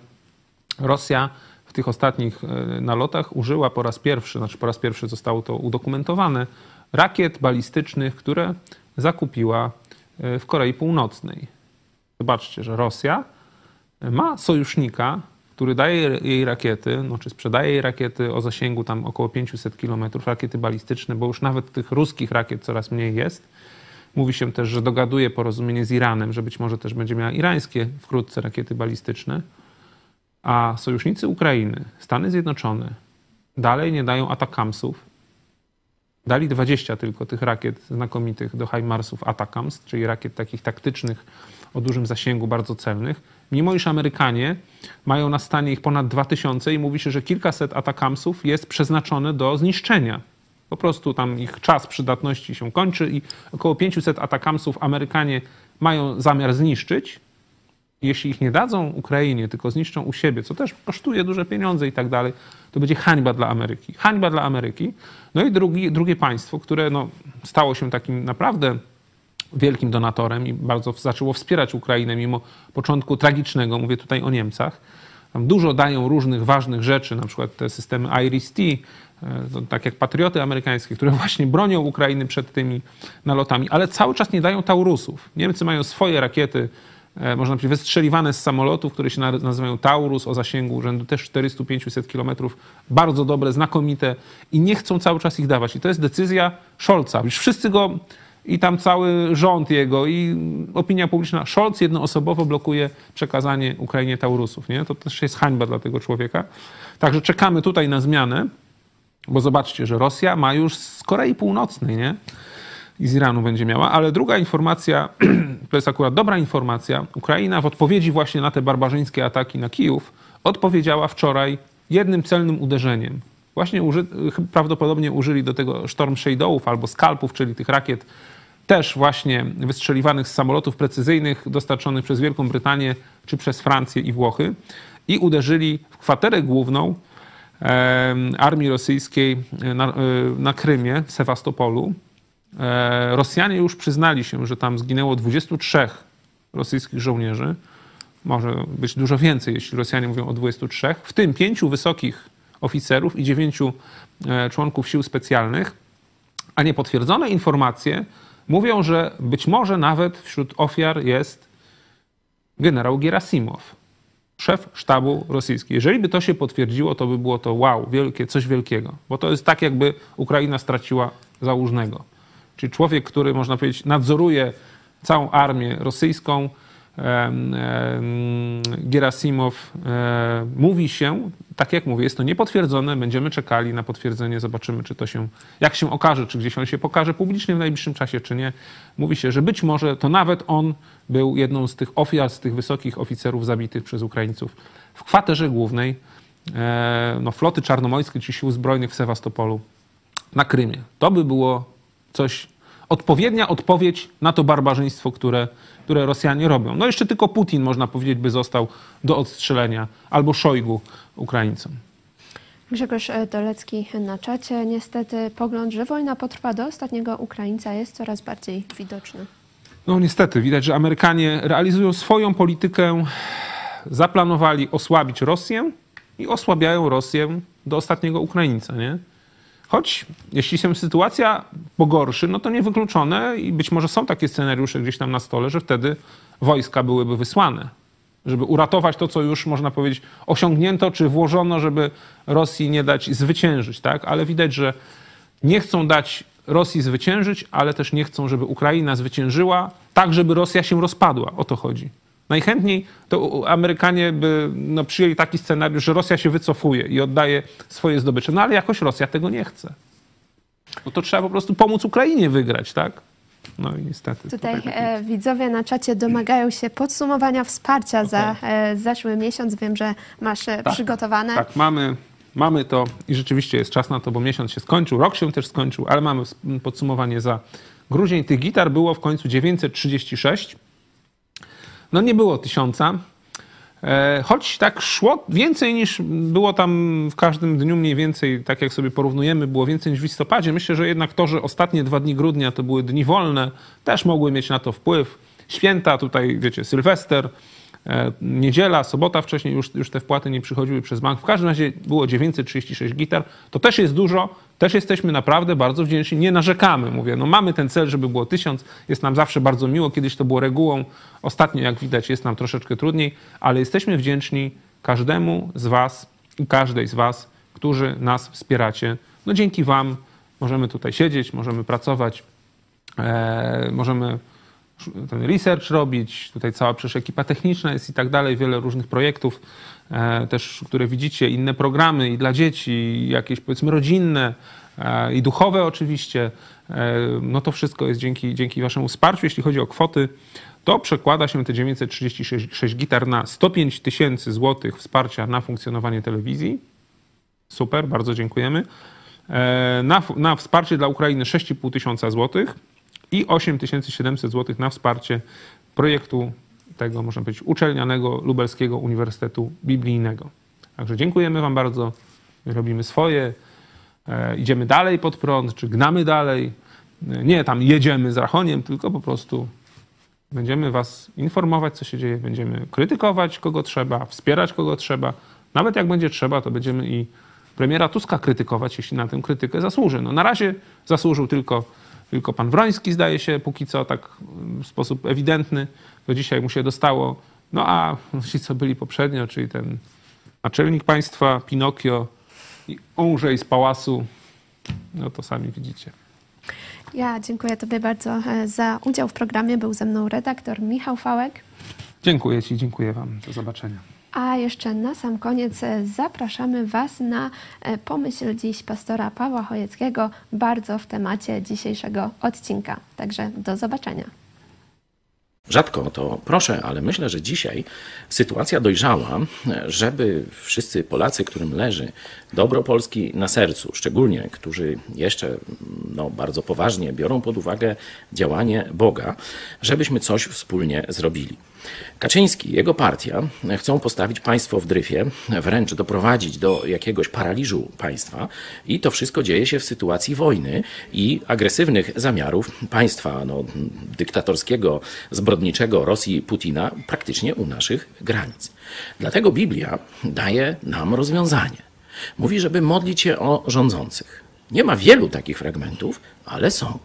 Rosja w tych ostatnich e, nalotach użyła po raz pierwszy, znaczy po raz pierwszy zostało to udokumentowane, rakiet balistycznych, które zakupiła e, w Korei Północnej. Zobaczcie, że Rosja ma sojusznika, który daje jej rakiety, no, czy sprzedaje jej rakiety o zasięgu tam około 500 km, rakiety balistyczne, bo już nawet tych ruskich rakiet coraz mniej jest. Mówi się też, że dogaduje porozumienie z Iranem, że być może też będzie miała irańskie wkrótce rakiety balistyczne. A sojusznicy Ukrainy, Stany Zjednoczone, dalej nie dają atakamsów, Dali 20 tylko tych rakiet znakomitych do HIMARSów ATACMS, czyli rakiet takich taktycznych o dużym zasięgu, bardzo celnych. Mimo iż Amerykanie mają na stanie ich ponad 2000 i mówi się, że kilkaset ATACMSów jest przeznaczone do zniszczenia. Po prostu tam ich czas przydatności się kończy i około 500 ATACMSów Amerykanie mają zamiar zniszczyć, jeśli ich nie dadzą Ukrainie, tylko zniszczą u siebie, co też kosztuje duże pieniądze i tak dalej, to będzie hańba dla Ameryki. Hańba dla Ameryki. No i drugi, drugie państwo, które no, stało się takim naprawdę wielkim donatorem i bardzo zaczęło wspierać Ukrainę mimo początku tragicznego, mówię tutaj o Niemcach. Tam dużo dają różnych ważnych rzeczy, na przykład te systemy IRIS-T, tak jak patrioty amerykańskie, które właśnie bronią Ukrainy przed tymi nalotami, ale cały czas nie dają Taurusów. Niemcy mają swoje rakiety E, można powiedzieć, wystrzeliwane z samolotów, które się nazywają Taurus o zasięgu rzędu też 400-500 kilometrów. Bardzo dobre, znakomite i nie chcą cały czas ich dawać. I to jest decyzja Scholza. Już wszyscy go i tam cały rząd jego i opinia publiczna. Scholz jednoosobowo blokuje przekazanie Ukrainie Taurusów. Nie? To też jest hańba dla tego człowieka. Także czekamy tutaj na zmianę, bo zobaczcie, że Rosja ma już z Korei Północnej, nie? i z Iranu będzie miała. Ale druga informacja, to jest akurat dobra informacja. Ukraina w odpowiedzi właśnie na te barbarzyńskie ataki na Kijów odpowiedziała wczoraj jednym celnym uderzeniem. Właśnie uży, prawdopodobnie użyli do tego Storm Shadowów albo skalpów, czyli tych rakiet też właśnie wystrzeliwanych z samolotów precyzyjnych dostarczonych przez Wielką Brytanię czy przez Francję i Włochy i uderzyli w kwaterę główną armii rosyjskiej na, e, na Krymie, w Sewastopolu. E, Rosjanie już przyznali się, że tam zginęło 23 rosyjskich żołnierzy. Może być dużo więcej, jeśli Rosjanie mówią o 23, w tym pięciu wysokich oficerów i dziewięciu e, członków sił specjalnych. A niepotwierdzone informacje mówią, że być może nawet wśród ofiar jest generał Gerasimow, szef sztabu rosyjski. Jeżeli by to się potwierdziło, to by było to wow, wielkie, coś wielkiego, bo to jest tak, jakby Ukraina straciła założnego. Czyli człowiek, który można powiedzieć nadzoruje całą armię rosyjską, Gerasimow e, mówi się, tak jak mówię, jest to niepotwierdzone, będziemy czekali na potwierdzenie, zobaczymy, czy to się, jak się okaże, czy gdzieś on się pokaże publicznie w najbliższym czasie, czy nie. Mówi się, że być może to nawet on był jedną z tych ofiar, z tych wysokich oficerów zabitych przez Ukraińców w kwaterze głównej e, no, floty czarnomorskiej czy sił zbrojnych w Sewastopolu na Krymie. To by było coś odpowiednia odpowiedź na to barbarzyństwo, które, które Rosjanie robią. No jeszcze tylko Putin, można powiedzieć, by został do odstrzelenia, albo Szojgu Ukraińcom. Grzegorz Dolecki na czacie. Niestety pogląd, że wojna potrwa do ostatniego Ukraińca jest coraz bardziej widoczny. No niestety, widać, że Amerykanie realizują swoją politykę, zaplanowali osłabić Rosję i osłabiają Rosję do ostatniego Ukraińca, nie? Choć jeśli się sytuacja pogorszy, no to niewykluczone i być może są takie scenariusze gdzieś tam na stole, że wtedy wojska byłyby wysłane, żeby uratować to, co już można powiedzieć osiągnięto czy włożono, żeby Rosji nie dać zwyciężyć, tak? Ale widać, że nie chcą dać Rosji zwyciężyć, ale też nie chcą, żeby Ukraina zwyciężyła, tak żeby Rosja się rozpadła. O to chodzi. Najchętniej to Amerykanie by no, przyjęli taki scenariusz, że Rosja się wycofuje i oddaje swoje zdobycze. No ale jakoś Rosja tego nie chce. No to trzeba po prostu pomóc Ukrainie wygrać, tak? No i niestety. Tutaj e, widzowie na czacie domagają się podsumowania wsparcia okay. za e, zeszły miesiąc. Wiem, że masz e, tak, przygotowane. Tak, mamy, mamy to i rzeczywiście jest czas na to, bo miesiąc się skończył, rok się też skończył, ale mamy podsumowanie za grudzień. Tych gitar było w końcu 936. No nie było tysiąca. E, choć tak szło więcej niż było tam w każdym dniu mniej więcej, tak jak sobie porównujemy, było więcej niż w listopadzie. Myślę, że jednak to, że ostatnie dwa dni grudnia to były dni wolne, też mogły mieć na to wpływ. Święta, tutaj wiecie, Sylwester, niedziela, sobota wcześniej już, już te wpłaty nie przychodziły przez bank. W każdym razie było 936 gitar. To też jest dużo, też jesteśmy naprawdę bardzo wdzięczni. Nie narzekamy, mówię, no mamy ten cel, żeby było 1000. Jest nam zawsze bardzo miło. Kiedyś to było regułą. Ostatnio, jak widać, jest nam troszeczkę trudniej, ale jesteśmy wdzięczni każdemu z Was i każdej z Was, którzy nas wspieracie. No dzięki Wam możemy tutaj siedzieć, możemy pracować, e, możemy ten research robić. Tutaj cała przecież ekipa techniczna jest i tak dalej, wiele różnych projektów, e, też które widzicie, inne programy i dla dzieci, jakieś powiedzmy rodzinne e, i duchowe oczywiście. E, no to wszystko jest dzięki, dzięki waszemu wsparciu. Jeśli chodzi o kwoty, to przekłada się te 936 gitar na 105 tysięcy złotych wsparcia na funkcjonowanie telewizji. Super, bardzo dziękujemy. Na, na wsparcie dla Ukrainy 6,5 tysiąca złotych i 8700 zł na wsparcie projektu tego, można powiedzieć, uczelnianego Lubelskiego Uniwersytetu Biblijnego. Także dziękujemy Wam bardzo. My robimy swoje. E, idziemy dalej pod prąd, czy gnamy dalej. E, nie tam jedziemy z rachoniem, tylko po prostu będziemy Was informować, co się dzieje. Będziemy krytykować, kogo trzeba, wspierać, kogo trzeba. Nawet jak będzie trzeba, to będziemy i premiera Tuska krytykować, jeśli na tę krytykę zasłuży. No, na razie zasłużył tylko tylko pan Wroński zdaje się póki co tak w sposób ewidentny, to dzisiaj mu się dostało. No a ci, co byli poprzednio, czyli ten naczelnik państwa, Pinokio i Ążej z pałasu, no to sami widzicie. Ja dziękuję Tobie bardzo e, za udział w programie. Był ze mną redaktor Michał Fałek. Dziękuję Ci, dziękuję Wam. Do zobaczenia. A jeszcze na sam koniec e, zapraszamy Was na e, pomyśl dziś pastora Pawła Chojeckiego bardzo w temacie dzisiejszego odcinka. Także do zobaczenia. Rzadko to proszę, ale myślę, że dzisiaj sytuacja dojrzała, żeby wszyscy Polacy, którym leży dobro Polski na sercu, szczególnie którzy jeszcze no, bardzo poważnie biorą pod uwagę działanie Boga, żebyśmy coś wspólnie zrobili. Kaczyński, jego partia chcą postawić państwo w dryfie, wręcz doprowadzić do jakiegoś paraliżu państwa i to wszystko dzieje się w sytuacji wojny i agresywnych zamiarów państwa no, dyktatorskiego, zbrodniczego Rosji Putina praktycznie u naszych granic. Dlatego Biblia daje nam rozwiązanie. Mówi, żeby modlić się o rządzących. Nie ma wielu takich fragmentów, ale są.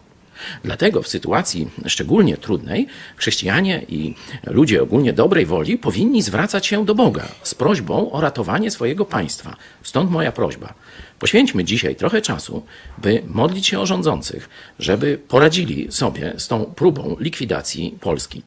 Dlatego w sytuacji szczególnie trudnej chrześcijanie i ludzie ogólnie dobrej woli powinni zwracać się do Boga z prośbą o ratowanie swojego państwa. Stąd moja prośba. Poświęćmy dzisiaj trochę czasu, by modlić się o rządzących, żeby poradzili sobie z tą próbą likwidacji Polski.